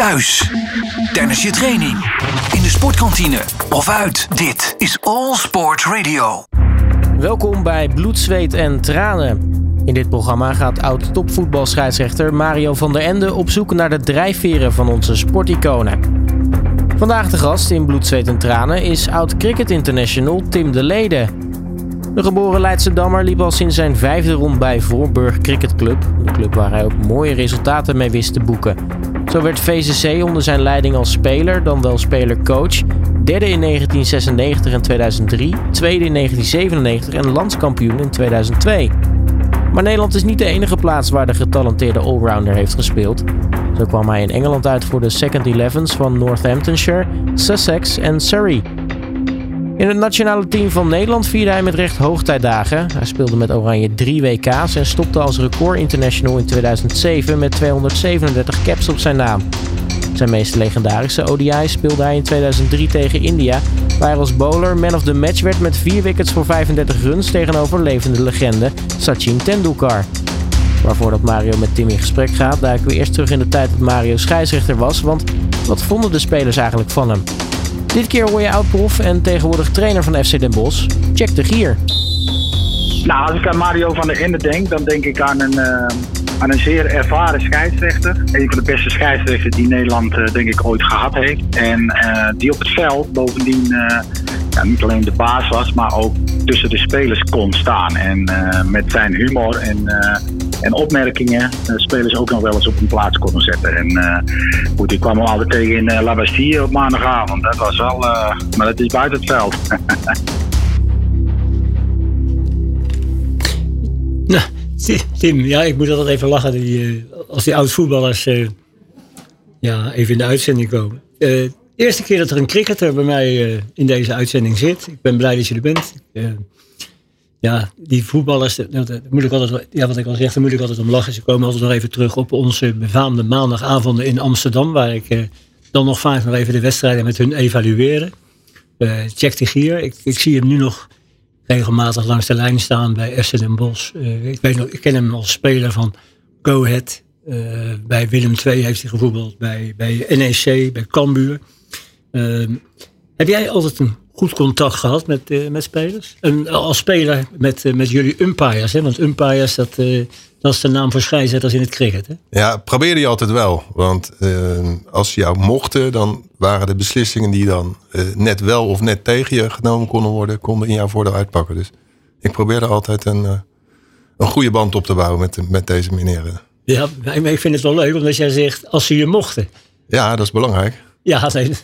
thuis, tijdens je training, in de sportkantine of uit. Dit is All Sports Radio. Welkom bij Bloed, Zweet en Tranen. In dit programma gaat oud-topvoetbalscheidsrechter Mario van der Ende op zoek naar de drijfveren van onze sporticonen. Vandaag de gast in Bloed, Zweet en Tranen is oud-cricket international Tim de Lede. De geboren Leidse Dammer liep al sinds zijn vijfde rond bij Voorburg Cricket Club. Een club waar hij ook mooie resultaten mee wist te boeken. Zo werd VCC onder zijn leiding als speler, dan wel speler-coach, derde in 1996 en 2003, tweede in 1997 en landskampioen in 2002. Maar Nederland is niet de enige plaats waar de getalenteerde allrounder heeft gespeeld. Zo kwam hij in Engeland uit voor de second elevens van Northamptonshire, Sussex en Surrey. In het nationale team van Nederland vierde hij met recht hoogtijdagen. Hij speelde met Oranje drie WK's en stopte als record international in 2007 met 237 caps op zijn naam. Zijn meest legendarische ODI speelde hij in 2003 tegen India, waar hij als bowler man of the match werd met 4 wickets voor 35 runs tegenover levende legende Sachin Tendulkar. Maar voordat Mario met Tim in gesprek gaat, duiken we eerst terug in de tijd dat Mario scheidsrechter was, want wat vonden de spelers eigenlijk van hem? Dit keer hoor je oud-prof en tegenwoordig trainer van FC Den Bosch. Check de gier. Nou, als ik aan Mario van der Ende denk, dan denk ik aan een, uh, aan een zeer ervaren scheidsrechter. Een van de beste scheidsrechters die Nederland uh, denk ik ooit gehad heeft. En uh, die op het veld bovendien ja, niet alleen de baas was, maar ook tussen de spelers kon staan. En met zijn humor en en opmerkingen uh, spelers ook nog wel eens op een plaats konden zetten. En uh, goed, ik kwam hem altijd tegen in uh, La Bastille op maandagavond. Dat was wel, maar dat is buiten het veld. nou, Tim, ja, ik moet altijd even lachen die, als die oud-voetballers ja, even in de uitzending komen. de eerste keer dat er een cricketer bij mij in deze uitzending zit. Ik ben blij dat je er bent ja, die voetballers, moet ik altijd, ja, wat ik al zeg, daar moet ik altijd om lachen. Ze komen altijd nog even terug op onze befaamde maandagavonden in Amsterdam, waar ik eh, dan nog vaak nog even de wedstrijden met hun evalueren. Uh, check de gier. Ik, ik, zie hem nu nog regelmatig langs de lijn staan bij FC Den Bosch. Ik, ik ken hem als speler van Go Ahead. Bij Willem II heeft hij gevoetbald, bij, bij NEC, bij Cambuur. Ehm, heb jij altijd een goed contact gehad met, uh, met spelers. En als speler met, uh, met jullie umpires. Hè? Want umpires, dat, uh, dat is de naam voor scheidsrechters in het cricket. Hè? Ja, probeerde je altijd wel. Want als je jou mochten, dan waren de beslissingen die dan net wel of net tegen je genomen konden worden, konden in jouw voordeel uitpakken. Dus ik probeerde altijd een, een goede band op te bouwen met, met deze meneren. Ja, maar ik vind het wel leuk omdat jij zegt als ze je mochten. Ja, dat is belangrijk. Ja, nee,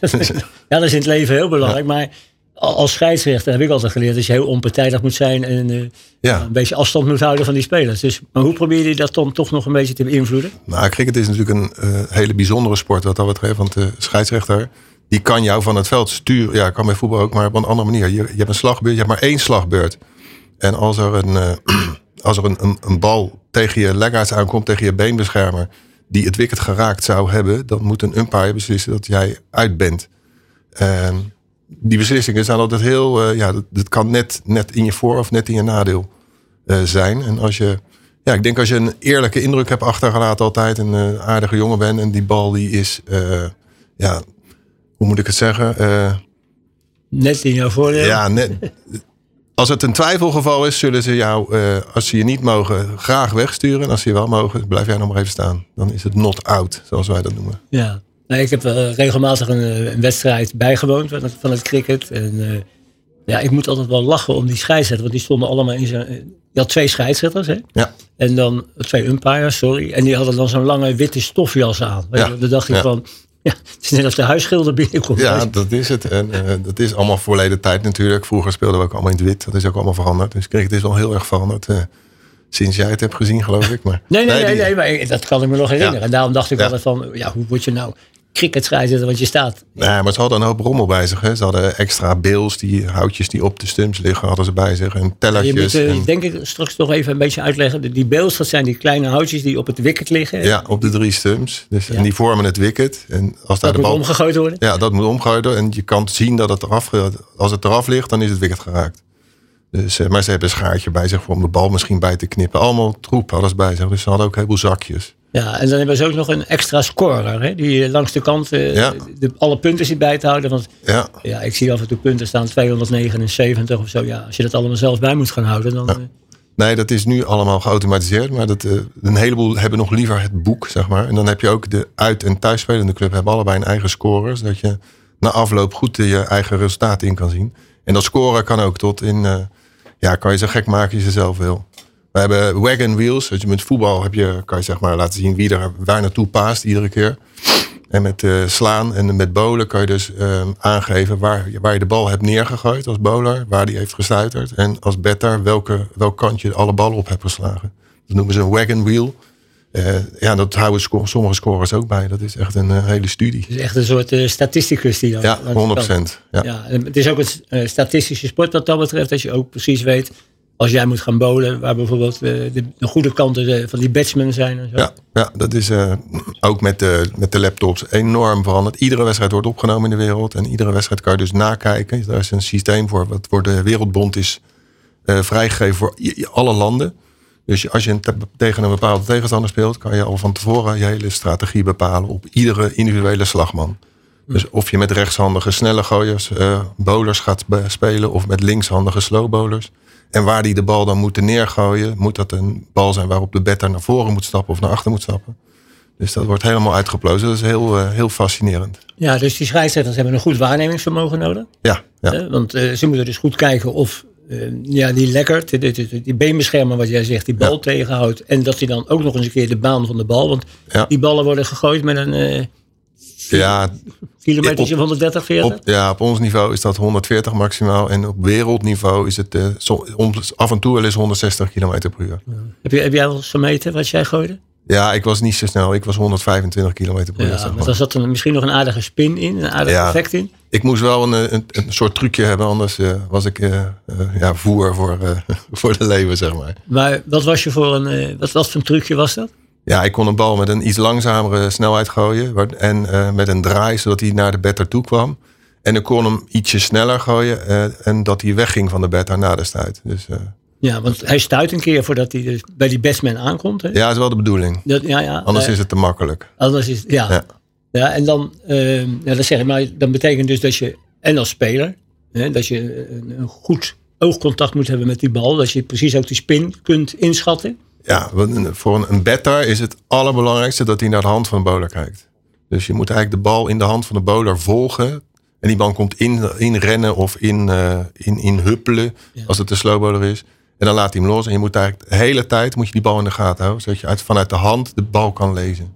ja, dat is in het leven heel belangrijk. Maar als scheidsrechter heb ik altijd geleerd dat je heel onpartijdig moet zijn en uh, ja. een beetje afstand moet houden van die spelers. Dus, maar hoe probeer je dat dan toch nog een beetje te beïnvloeden? Nou, cricket is natuurlijk een uh, hele bijzondere sport wat dat betreft. Want de scheidsrechter die kan jou van het veld sturen. Ja, kan bij voetbal ook, maar op een andere manier. Je, je hebt een slagbeurt, je hebt maar één slagbeurt. En als er een, uh, als er een, een, een, bal tegen je leggaards aankomt, tegen je beenbeschermer, die het wicket geraakt zou hebben, dan moet een umpire beslissen dat jij uit bent. En die beslissingen zijn altijd heel, uh, ja, dat, dat, kan net, net in je voor of net in je nadeel uh, zijn. En als je, ja, ik denk als je een eerlijke indruk hebt achtergelaten altijd, een aardige jongen bent en die bal die is, ja, hoe moet ik het zeggen? net in jouw voordeel? Ja, net. Als het een twijfelgeval is, zullen ze jou, als ze je niet mogen, graag wegsturen. En als ze je wel mogen, blijf jij nog maar even staan. Dan is het not out, zoals wij dat noemen. Ja, Nee, ik heb uh, regelmatig een, eh, een, wedstrijd bijgewoond van het, van het cricket. En uh, ja, ik moet altijd wel lachen om die scheidsrechters. Want die stonden allemaal in zijn... Je had twee scheidsrechters, hè? Ja. En dan twee umpires, sorry. En die hadden dan zo'n lange witte stofjas aan. Ja. Dan dacht ik ja. van... Ja, het is net als de huisschilder binnenkomt. Ja, dat is het. En uh, dat is allemaal voorleden tijd natuurlijk. Vroeger speelden we ook allemaal in het wit. Dat is ook allemaal veranderd. Dus cricket is wel heel erg veranderd. Sinds jij het hebt gezien, geloof ik. Maar, nee, nee, nee, nee, maar dat kan ik me nog herinneren. En daarom dacht ik altijd van, ja, hoe word je nou cricketscheidsrechter, want je staat. Nee, maar ze hadden een hoop rommel bij zich. Hè. Ze hadden extra beels, die houtjes die op de stumps liggen, hadden ze bij zich. En tellertjes. Ja, je moet, uh, denk ik straks nog even een beetje uitleggen. Die beels, dat zijn die kleine houtjes die op het wicket liggen. Ja, op de drie stumps. Dus, ja. En die vormen het wicket. En als daar dat de bal, moet omgegooid worden? Ja, dat moet omgegooid worden. En je kan zien dat het eraf, als het eraf ligt, dan is het wicket geraakt. Dus, uh, maar ze hebben een schaartje bij zich om de bal misschien bij te knippen. Allemaal troep, alles bij zich. Dus ze hadden ook een heleboel zakjes. Ja, en dan hebben ze ook nog een extra scorer. Hè, die eh, langs de kant eh, Ja. de, alle punten zit bij te houden. Want Ja, ja, ik zie af en toe punten staan 279 of zo. Ja, als je dat allemaal zelf bij moet gaan houden, dan... eh, Nee, dat is nu allemaal geautomatiseerd. Maar dat, een heleboel hebben nog liever het boek, zeg maar. En dan heb je ook de uit- en thuisspelende club hebben allebei een eigen score. Zodat je na afloop goed je eigen resultaten in kan zien. En dat scoren kan ook tot in... ja, kan je zo gek maken als je zelf wil. We hebben wagon wheels. Dus met voetbal heb je, kan je zeg maar laten zien wie er waar naartoe paast iedere keer. En met eh, slaan en met bowlen kan je dus ehm, aangeven waar, je- waar je de bal hebt neergegooid als bowler, waar die heeft gestuiterd. En als batter welke, welk kant je alle ballen op hebt geslagen. Dat noemen ze een wagon wheel. Eh, ja, dat houden sommige scorers ook bij. Dat is echt een eh, hele studie. het is echt een soort statisticus die dan... Ja, langs de 100 kant- procent. Ja. Ja, het is ook een statistische sport wat dat betreft. Dat je ook precies weet, als jij moet gaan bowlen, waar bijvoorbeeld eh, de, de goede kanten eh, van die batsmen zijn. En zo. Ja, ja, dat is eh, ook met de, met de laptops enorm veranderd. Iedere wedstrijd wordt opgenomen in de wereld. En iedere wedstrijd kan je dus nakijken. Daar is een systeem voor. Wat voor de Wereldbond is vrijgegeven voor alle landen. Dus als je tegen een bepaalde tegenstander speelt, kan je al van tevoren je hele strategie bepalen op iedere individuele slagman. Dus of je met rechtshandige snelle gooiers, eh, bowlers gaat spelen of met linkshandige slow bowlers. En waar die de bal dan moeten neergooien, moet dat een bal zijn waarop de batter naar voren moet stappen of naar achter moet stappen. Dus dat wordt helemaal uitgeplozen. Dat is heel, eh, heel fascinerend. Ja, dus die scheidsrechters hebben een goed waarnemingsvermogen nodig. Ja, ja. Hè? Want eh, ze moeten dus goed kijken of eh, ja, die lekker, die, die, die, beenbeschermer wat jij zegt, die bal Ja. tegenhoudt. En dat hij dan ook nog eens een keer de baan van de bal. Want Ja. die ballen worden gegooid met een eh ja, kilometertje Op- van 130, 40. op, ja, op ons niveau is dat 140 maximaal. En op wereldniveau is het eh, om- af en toe wel eens 160 km per uur. Heb, je, heb jij wel eens gemeten wat jij gooide? Ja, ik was niet zo snel. Ik was 125 km per uur. Ja, zeg maar daar zat er misschien nog een aardige spin in, een aardig Ja. effect in. Ik moest wel een, een, een soort trucje hebben, anders eh, was ik eh, eh, ja, voer voor, eh, voor de leven, zeg maar. Maar wat was je voor een, eh, wat, wat voor een trucje was dat? Ja, ik kon een bal met een iets langzamere snelheid gooien. En eh, met een draai, zodat hij naar de batter toe kwam. En ik kon hem ietsje sneller gooien. eh, en dat hij wegging van de batter na de stuit. Dus eh, Ja, want hij stuit een keer voordat hij dus bij die batsman aankomt. Hè? ja, dat is wel de bedoeling. Dat, ja, ja, Anders is het te makkelijk. Anders is ja. Ja. ja. en dan, eh, ja, dat zeg ik maar, dan betekent dus dat je, en als speler, hè, dat je een, een goed oogcontact moet hebben met die bal. Dat je precies ook die spin kunt inschatten. Ja, voor een, batter is het allerbelangrijkste dat hij naar de hand van de bowler kijkt. Dus je moet eigenlijk de bal in de hand van de bowler volgen. En die bal komt in, in rennen of in, eh, in, in huppelen, als het een slow bowler is. En dan laat hij hem los. En je moet eigenlijk de hele tijd moet je die bal in de gaten houden. Zodat je uit, vanuit de hand de bal kan lezen.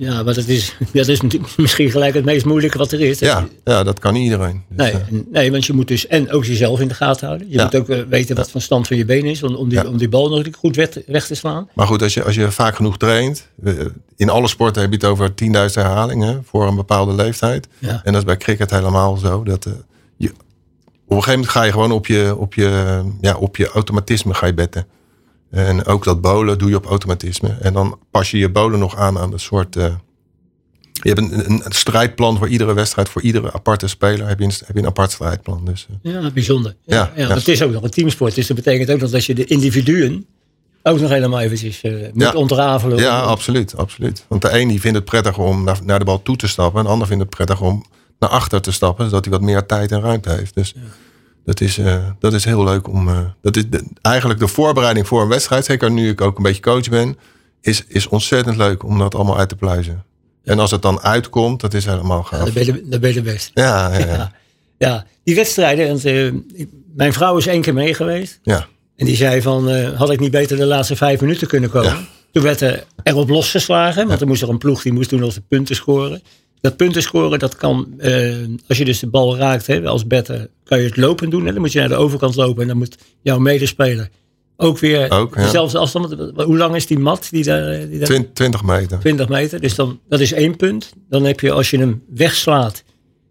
Ja, maar dat is, dat is natuurlijk misschien gelijk het meest moeilijke wat er is. Ja, ja dat kan iedereen. Dus, Nee, eh, nee, want je moet dus en ook jezelf in de gaten houden. Je Ja. moet ook eh, weten wat van stand van je been is. Om, om, die, Ja. om die bal nog goed weg, te- weg te slaan. Maar goed, als je, als je vaak genoeg traint. In alle sporten heb je het over 10.000 herhalingen voor een bepaalde leeftijd. Ja. En dat is bij cricket helemaal zo. Dat, eh, je, op een gegeven moment ga je gewoon op je, op je, ja, op je automatisme ga je betten. En ook dat bowlen doe je op automatisme. En dan pas je je bowlen nog aan aan een soort... eh, je hebt een, strijdplan voor iedere wedstrijd. Voor iedere aparte speler heb je een, heb je een apart strijdplan. Dus, eh, Ja, bijzonder. Ja, Ja, ja, ja. want het is ook nog een teamsport. Dus dat betekent ook nog dat je de individuen ook nog helemaal eventjes eh, moet Ja. ontrafelen. Ja, absoluut, absoluut. Want de een die vindt het prettig om naar, naar de bal toe te stappen. En de ander vindt het prettig om naar achter te stappen. Zodat hij wat meer tijd en ruimte heeft. Dus dat, is, eh, dat is heel leuk om... eh, dat is de- eigenlijk de voorbereiding voor een wedstrijd. Zeker nu ik ook een beetje coach ben. Is, is ontzettend leuk om dat allemaal uit te pluizen. En als het dan uitkomt, dat is helemaal gaaf. ben je, de- dan ben je de best. Ja, ja, ja. Ja. Ja, die wedstrijden. Want, eh, mijn vrouw is één keer mee geweest. ja. En die zei van, had ik niet beter de laatste vijf minuten kunnen komen? Ja. Toen werd er erop losgeslagen. Want er moest er een ploeg, die moest toen nog de punten scoren. Dat punten scoren, dat kan, eh, als je dus de bal raakt hè, als better, kan je het lopen doen. Hè? Dan moet je naar de overkant lopen en dan moet jouw medespeler ook weer Ook, ja. dezelfde afstand. Hoe lang is die mat? Die daar, eh, die daar, Twin- 20 meter. 20 meter. Dus dan, dat is één punt. Dan heb je, als je hem wegslaat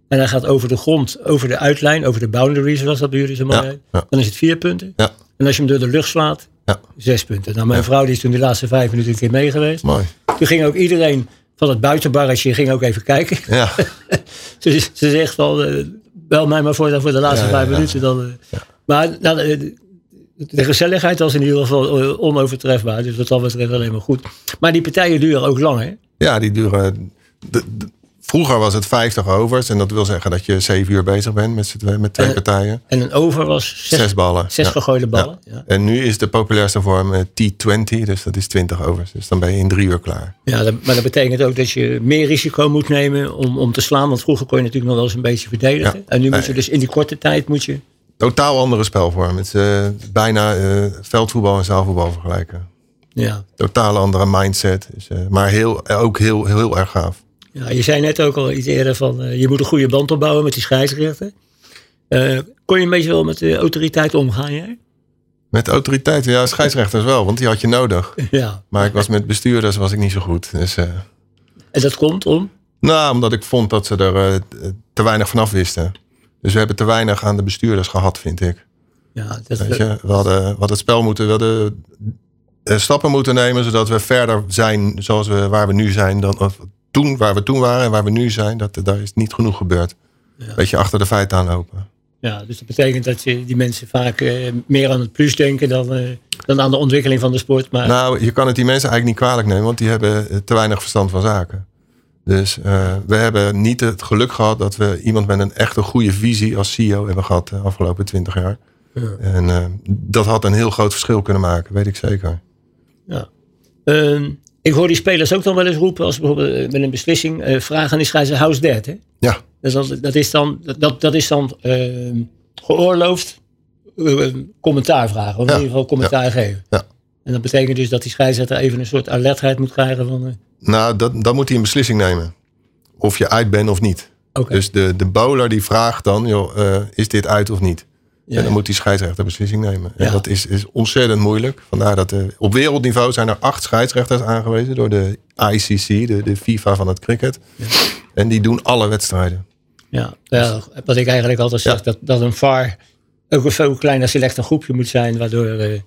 en hij gaat over de grond, over de uitlijn, over de boundaries, zoals dat bij jullie zo mooi Ja, heet, ja. dan is het vier punten. Ja, En als je hem door de lucht slaat, ja, zes punten. Nou, mijn vrouw die is toen de laatste vijf minuten een keer mee geweest. mooi. Toen ging ook iedereen van het buitenbarretje ging ook even kijken. Ja, ze, ze zegt van, eh, bel mij maar voor, voor de laatste Ja, vijf ja. minuten. Dan, eh. Maar nou, eh, de gezelligheid was in ieder geval onovertrefbaar. Dus wat dat betreft alleen maar goed. Maar die partijen duren ook lang, hè? Ja, die duren. de- de- vroeger was het 50 overs. En dat wil zeggen dat je 7 uur bezig bent met, twee- met twee partijen. En een over was zes, Zes ballen. zes ja. gegooide ballen. Ja. En nu is de populairste vorm eh, T20. Dus dat is 20 overs. Dus dan ben je in drie uur klaar. Ja, dat- maar dat betekent ook dat je meer risico moet nemen om, om te slaan. Want vroeger kon je natuurlijk nog wel eens een beetje verdedigen. En nu moet je dus in die korte tijd moet je. Totaal andere spelvorm. Het is eh, bijna eh, veldvoetbal en zaalvoetbal vergelijken. Ja. Totaal andere mindset. Dus, maar heel, ook heel, heel, heel erg gaaf. Ja, je zei net ook al iets eerder van eh, je moet een goede band opbouwen met die scheidsrechter. Eh, kon je een beetje wel met de autoriteit omgaan, jij? Met autoriteiten, ja, scheidsrechters wel, want die had je nodig. Ja. Maar ik was met bestuurders was ik niet zo goed. Dus, eh, En dat komt om? nou, omdat ik vond dat ze er te weinig vanaf wisten. Dus we hebben te weinig aan de bestuurders gehad, vind ik. Ja, dat, Weet je? We, hadden, hadden het spel moeten, we hadden stappen moeten nemen, zodat we verder zijn zoals we, waar we nu zijn. Dan, of toen, waar we toen waren en waar we nu zijn, dat, daar is niet genoeg gebeurd. Beetje achter de feiten aanlopen. ja, dus dat betekent dat je die mensen vaak eh, meer aan het plus denken dan, eh, dan aan de ontwikkeling van de sport. Maar Nou, je kan het die mensen eigenlijk niet kwalijk nemen, want die hebben eh, te weinig verstand van zaken. Dus we hebben niet het geluk gehad dat we iemand met een echte goede visie als CEO hebben gehad de afgelopen twintig jaar. En eh, dat had een heel groot verschil kunnen maken, weet ik zeker. ja. Ehm, ik hoor die spelers ook dan wel eens roepen als bijvoorbeeld eh, met een beslissing eh, vragen aan die scheidsrechter house dead. Hè? Ja, Dus dat, dat is dan, dat, dat is dan ehm, geoorloofd eh, commentaar vragen. Of in ieder geval commentaar geven. ja. En dat betekent dus dat die scheidsrechter even een soort alertheid moet krijgen van... Nou, dat, dan moet hij een beslissing nemen. Of je uit bent of niet. Dus de, de bowler die vraagt dan, joh, is dit uit of niet? Ja, en dan moet die scheidsrechter beslissing nemen. En dat is, is ontzettend moeilijk. Vandaar dat eh, op wereldniveau zijn er acht scheidsrechters aangewezen door de ICC, de, de FIFA van het cricket. En die doen alle wedstrijden. Ja, ja, wat ik eigenlijk altijd zeg, Ja. dat, dat een VAR ook een veel kleiner select een groepje moet zijn, waardoor, eh,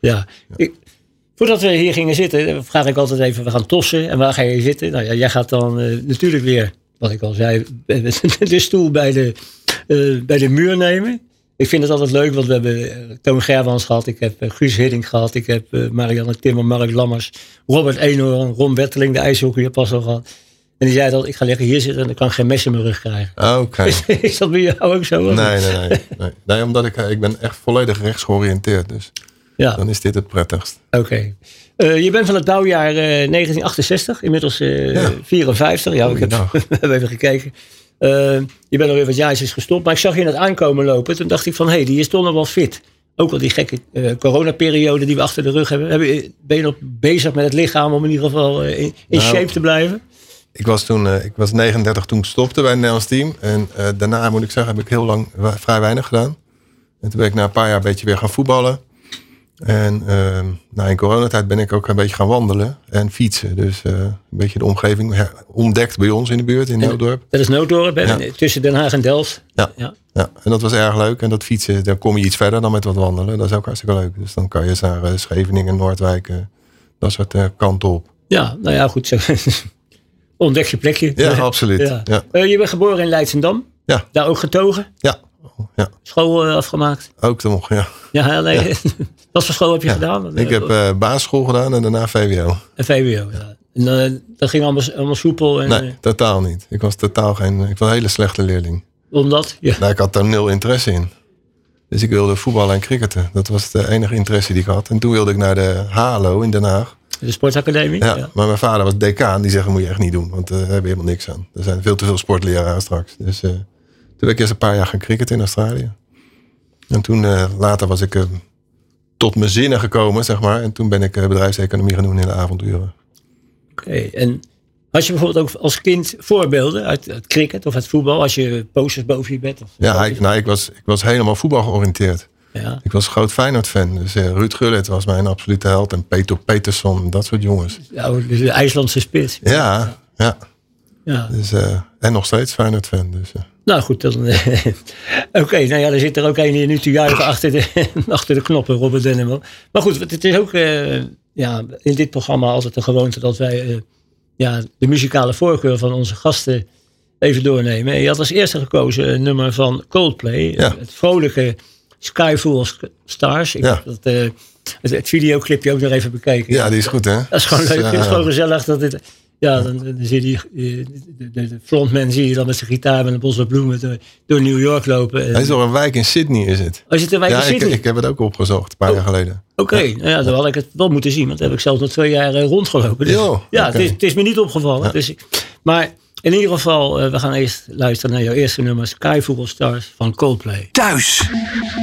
ja. Ik, voordat we hier gingen zitten, vraag ik altijd even, we gaan tossen en waar ga je zitten? Nou ja, jij gaat dan eh, natuurlijk weer, wat ik al zei, de stoel bij de, eh, bij de muur nemen. Ik vind het altijd leuk, want we hebben eh, Toon Gerwans gehad, ik heb eh, Guus Hiddink gehad, ik heb eh, Marianne Timmer, Mark Lammers, Robert Eenhoorn, Ron Wetteling, de ijshockeyer pas al gehad. En die zei dat ik ga lekker hier zitten en dan kan ik geen mes in mijn rug krijgen. Oké. Is dat bij jou ook zo? Nee, nee, nee, nee. Nee, omdat ik, ik ben echt volledig rechts georiënteerd. Dus Ja, dan is dit het prettigst. oké. Je bent van het bouwjaar eh, 1968, inmiddels Ja. 54. Ja, ik heb, we hebben even gekeken. Eh, je bent alweer wat jaartjes gestopt, maar ik zag je net aankomen lopen. Toen dacht ik van, hé, hey, die is toch nog wel fit. Ook al die gekke eh, coronaperiode die we achter de rug hebben. Heb je- Ben je nog bezig met het lichaam om in ieder geval eh, in, in Nou, shape te blijven? Ik was toen eh, ik was 39 toen ik stopte bij het Nederlands team. En eh, daarna moet ik zeggen, heb ik heel lang vrij weinig gedaan. En toen ben ik na een paar jaar een beetje weer gaan voetballen. En nou, in coronatijd ben ik ook een beetje gaan wandelen en fietsen. Dus eh, een beetje de omgeving ontdekt bij ons in de buurt, in Nooddorp. Dat is Nooddorp, Ja. tussen Den Haag en Delft. Ja. Ja. Ja, en dat was erg leuk. En dat fietsen, dan kom je iets verder dan met wat wandelen. Dat is ook hartstikke leuk. Dus dan kan je eens naar eh, Scheveningen, Noordwijk, eh, dat soort kanten op. Ja, nou ja, goed. Zo. Ontdek je plekje. Ja, absoluut. Ja. Je bent geboren in Leidsendam. Ja. Daar ook getogen. Ja, ja. School eh, afgemaakt. ook nog. Ja. Ja, nee. Wat voor school heb je gedaan? Ik heb eh basisschool gedaan en daarna VWO. Een VWO, ja. En eh, dat ging allemaal, allemaal soepel. En, Nee, totaal niet. Ik was totaal geen. Ik was een hele slechte leerling. omdat? Ja. Nou, ik had daar nul interesse in. Dus ik wilde voetballen en cricketen. Dat was de enige interesse die ik had. En toen wilde ik naar de HALO in Den Haag. De sportacademie. Ja, Ja. Maar mijn vader was decaan. Die zeggen, moet je echt niet doen. Want uh, daar hebben we helemaal niks aan. Er zijn veel te veel sportleraren straks. Dus uh, ben ik eerst een paar jaar gaan cricketen in Australië. En toen uh, later was ik uh, tot mijn zinnen gekomen, zeg maar. En toen ben ik uh, bedrijfseconomie gaan doen in de avonduren. Oké, okay. en had je bijvoorbeeld ook als kind voorbeelden uit het cricket of het voetbal? Als je posters boven je bed? Of ja, ik, nou, ik, was, ik was helemaal voetbal georiënteerd. Ja. Ik was groot Feyenoord-fan. Dus uh, Ruud Gullit was mijn absolute held. En Peter Peterson, dat soort jongens. Ja, dus de IJslandse spits. Ja, ja. ja. Dus, uh, en nog steeds Feyenoord-fan. Dus, uh. Nou goed, dan... Oké, okay, nou ja, er zit er ook een die nu te juichen achter de, achter de knoppen, Robert Denneman. Maar goed, het is ook uh, ja, in dit programma altijd een gewoonte dat wij ja, de muzikale voorkeur van onze gasten even doornemen. En je had als eerste gekozen een nummer van Coldplay. Ja. Het vrolijke Skyfall Stars. Ik Ja. heb dat, eh, het, het videoclipje ook nog even bekeken. Ja, die is goed, hè? Dat is gewoon leuk. Het is gewoon gezellig. Dat dit, ja, dan, dan zie je die, eh, de, de, de frontman zie je dan met zijn gitaar met een bos bloemen door, door New York lopen. Hij is door een wijk in Sydney, is het? Als je ter wijk Ja, in ik, Sydney. ik heb het ook opgezocht, een paar Oh. jaar geleden. Oké, nou ja, dan had ik het wel moeten zien. Want heb ik zelf nog twee jaar eh, rondgelopen. Dus, Jo, ja, het, is, het is me niet opgevallen. Dus, ik- maar in ieder geval, eh, we gaan eerst luisteren naar jouw eerste nummer. Sky Football Stars van Coldplay. Thuis,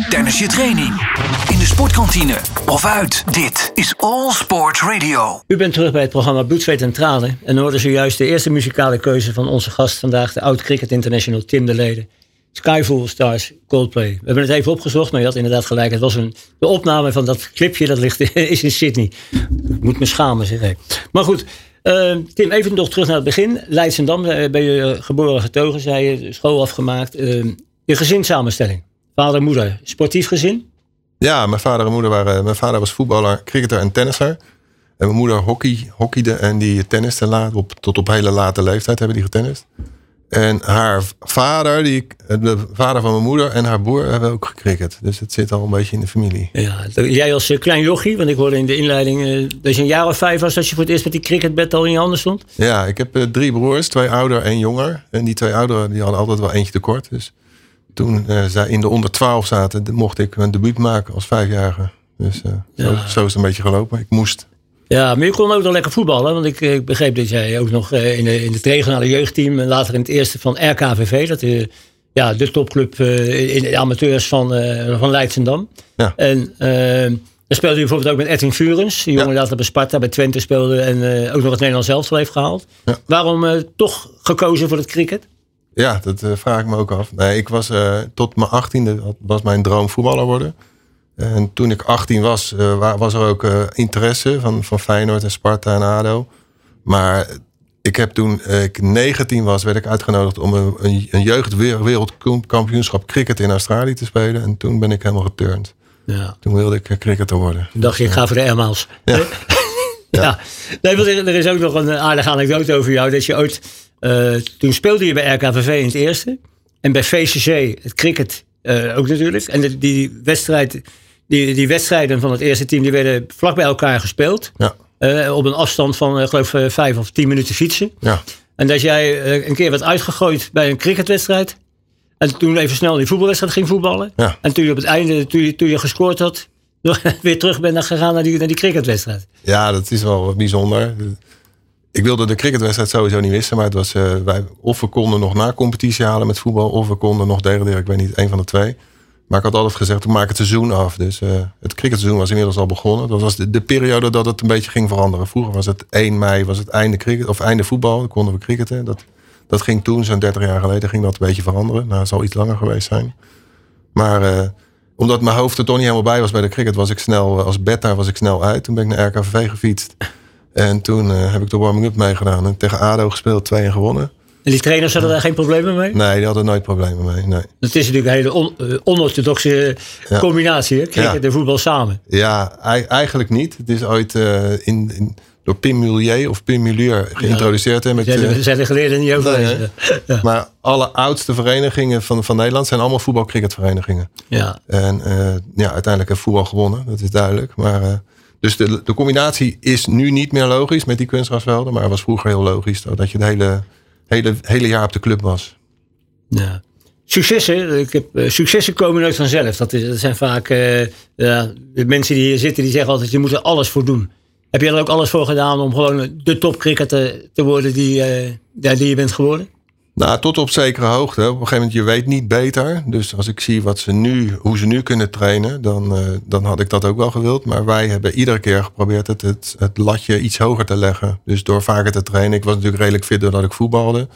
tijdens je training, in de sportkantine of uit. Dit is All Sport Radio. U bent terug bij het programma Bloed, Zweet en Tranen. En hoorde zojuist de eerste muzikale keuze van onze gast vandaag, de oud Cricket International Tim de Leden. Skyfall Stars Coldplay. We hebben het even opgezocht, maar je had inderdaad gelijk. Het was een, de opname van dat clipje, dat ligt, is in Sydney. Ik moet me schamen, zeg ik. Maar goed, eh, Tim, even nog terug naar het begin. Leidsendam eh, ben je geboren getogen, zei je, school afgemaakt. Eh, je gezinssamenstelling, vader en moeder, sportief gezin? Ja, mijn vader en moeder waren... Mijn vader was voetballer, cricketer en tennisser. En mijn moeder hockey, hockeyde en die tenniste laat, op, tot op hele late leeftijd hebben die getennist. En haar vader, die, de vader van mijn moeder en haar broer hebben ook gecricket. Dus het zit al een beetje in de familie. Ja, jij als eh, klein jochie, want ik hoorde in de inleiding eh, dat je een jaar of vijf was dat je voor het eerst met die cricketbed al in je handen stond. Ja, ik heb eh, drie broers, twee ouder en jonger. En die twee ouderen die hadden altijd wel eentje tekort. Dus toen zij in de onder 12 zaten, mocht ik mijn debuut maken als vijfjarige. Dus zo, zo is het een beetje gelopen. Ik moest. Ja, maar je kon ook nog lekker voetballen, want ik, eh, ik begreep dat jij ook nog eh, in, de, in het regionale jeugdteam en later in het eerste van RKVV, dat is ja, de topclub eh, in de amateurs van, eh van Leidsendam. Ja. En eh, dan speelde je bijvoorbeeld ook met Edwin Furens, die jongen Ja. later bij Sparta, bij Twente speelde en eh, ook nog het Nederlands elftal heeft gehaald. Ja. Waarom eh, toch gekozen voor het cricket? Ja, dat eh, vraag ik me ook af. Nee, ik was eh, tot mijn achttiende was mijn droom voetballer worden. En toen ik 18 was, eh, wa- was er ook eh, interesse van, van Feyenoord en Sparta en ADO. Maar ik heb toen eh, ik 19 was, werd ik uitgenodigd om een, een, jeugdwereldkampioenschap cricket in Australië te spelen. En toen ben ik helemaal geturnd. Ja. Toen wilde ik cricketer worden. Toen dacht je, ik ga voor de airmaals. Ja. ja. Nee, want er, is ook nog een aardige anekdote over jou. Dat je ooit, toen speelde je bij RKVV in het eerste. En bij VCC, het cricket ook natuurlijk. En de- die, wedstrijd, die, die wedstrijden van het eerste team, die werden vlak bij elkaar gespeeld. Ja, Eh, op een afstand van, eh, geloof ik, vijf of tien minuten fietsen. ja. En dat jij eh, een keer werd uitgegooid bij een cricketwedstrijd. En toen even snel die voetbalwedstrijd ging voetballen. Ja. En toen je op het einde, toen je, toen je gescoord had, weer terug bent gegaan naar die, naar die cricketwedstrijd. ja, dat is wel bijzonder. Ik wilde de cricketwedstrijd sowieso niet missen. Maar het was, eh, wij, of we konden nog na competitie halen met voetbal. Of we konden nog degraderen. Ik weet niet, een van de twee. Maar ik had altijd gezegd, we maken het seizoen af. Dus eh, het cricketseizoen was inmiddels al begonnen. Dat was de, de periode dat het een beetje ging veranderen. Vroeger was het 1 mei, was het einde, cricket, of einde voetbal. Dan konden we cricketen. Dat, dat ging toen, zo'n 30 jaar geleden, ging dat een beetje veranderen. Nou, het zal iets langer geweest zijn. Maar eh, omdat mijn hoofd er toch niet helemaal bij was bij de cricket, was ik snel, eh, als beta was ik snel uit. Toen ben ik naar RKVV gefietst. En toen heb ik de warming-up meegedaan. En tegen ADO gespeeld, 2 en gewonnen. En die trainers hadden daar geen problemen mee? Nee, die hadden nooit problemen mee. Nee. Dat is natuurlijk een hele on, eh, onorthodoxe Ja. combinatie, hè? cricket Ja. en voetbal samen. Ja, ei- eigenlijk niet. Het is ooit eh, in, in, door Pim Mulier of Pim Mulier geïntroduceerd. hè, met, Zijn, eh, zijn geleerden niet over Nee, ja. maar alle oudste verenigingen van, van Nederland zijn allemaal voetbalcricketverenigingen. ja. En eh, ja, uiteindelijk heeft voetbal gewonnen, dat is duidelijk. Maar, eh, dus de, de combinatie is nu niet meer logisch met die kunstgrasvelden. Maar het was vroeger heel logisch dat je het hele, hele, hele jaar op de club was. Ja. Successen, ik heb, eh, successen komen nooit vanzelf. Dat, is, dat zijn vaak eh, de mensen die hier zitten, die zeggen altijd, je moet er alles voor doen. Heb je er ook alles voor gedaan om gewoon de topcricketer te worden die, eh, die je bent geworden? Nou, tot op zekere hoogte. Op een gegeven moment, je weet niet beter. Dus als ik zie wat ze nu, hoe ze nu kunnen trainen, dan, eh, dan had ik dat ook wel gewild. Maar wij hebben iedere keer geprobeerd het, het, het latje iets hoger te leggen. Dus door vaker te trainen. Ik was natuurlijk redelijk fit doordat ik voetbalde.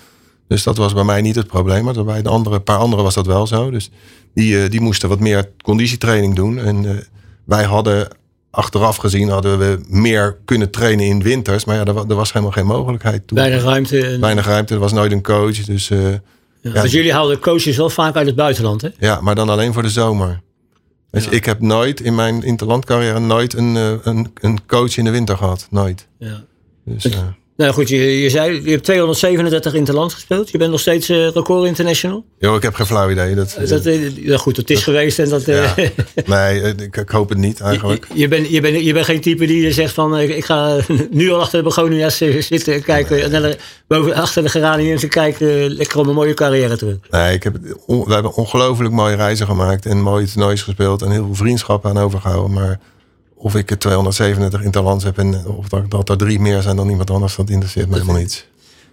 Dus dat was bij mij niet het probleem. Maar bij de andere, paar anderen was dat wel zo. Dus die, eh, die moesten wat meer conditietraining doen. En eh, wij hadden achteraf gezien hadden we meer kunnen trainen in winters. Maar ja, er, wa- er was helemaal geen mogelijkheid toen. Weinig ruimte. En, Weinig ruimte, er was nooit een coach. Dus eh, ja, want jullie haalden coaches wel vaak uit het buitenland, hè? ja, maar dan alleen voor de zomer. Ja. ik heb nooit in mijn interlandcarrière nooit een, eh, een, een coach in de winter gehad. Nooit. Ja. Dus, eh, Nou goed, je, je zei, je hebt 237 interland gespeeld. Je bent nog steeds uh, record international. Jo, ik heb geen flauw idee. Dat, dat, uh, goed, het is geweest en dat... Ja. nee, ik, ik, hoop het niet eigenlijk. Je, je, bent, je, bent, je bent geen type die zegt van... ik ga nu al achter de begonia's zitten kijken... Nee. en boven, achter de geraniums te kijken... lekker om een mooie carrière terug. Nee, ik heb, we hebben ongelooflijk mooie reizen gemaakt... en mooie toernoois gespeeld... en heel veel vriendschappen aan overgehouden. Maar of ik er 237 interlands heb en of dat, dat er drie meer zijn dan iemand anders, dat interesseert me helemaal niet.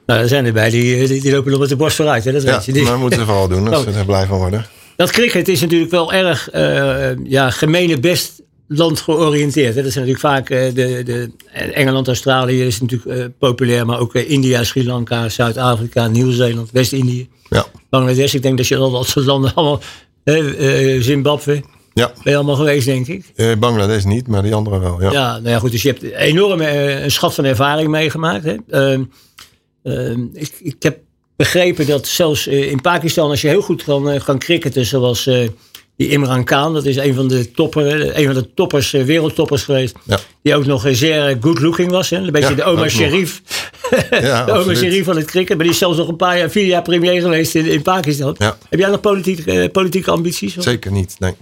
Nou, er zijn erbij die, die, die lopen nog met de borst vooruit. Hè? Dat ja, weet je. Die... maar moeten ze vooral doen als ze er blij van worden. Dat cricket is natuurlijk wel erg uh, ja, gemene best land georiënteerd. Hè? Dat zijn natuurlijk vaak uh, de, de Engeland, Australië is natuurlijk uh, populair, maar ook India, Sri Lanka, Zuid-Afrika, Nieuw-Zeeland, West-Indië. Ja. Bangladesh, ik denk dat je al dat soort landen allemaal, Zimbabwe. Ja. Ben je allemaal geweest, denk ik? Uh, Bangladesh niet, maar die andere wel. Ja, ja nou ja, goed. Dus je hebt enorm uh, een schat van ervaring meegemaakt. Hè? Uh, ik, ik heb begrepen dat zelfs in Pakistan, als je heel goed kan, kan cricketen, zoals die Imran Khan, dat is een van de, topper, een van de toppers, wereldtoppers geweest, ja. die ook nog zeer good looking was. Hè? Een beetje Ja, de Omar ook Sharif. Ja, de Omar absoluut. Sharif van het cricket. Maar die is zelfs nog een paar jaar, vier jaar premier geweest in, in Pakistan. Heb jij nog politieke, politieke ambities? hoor? Zeker niet, nee.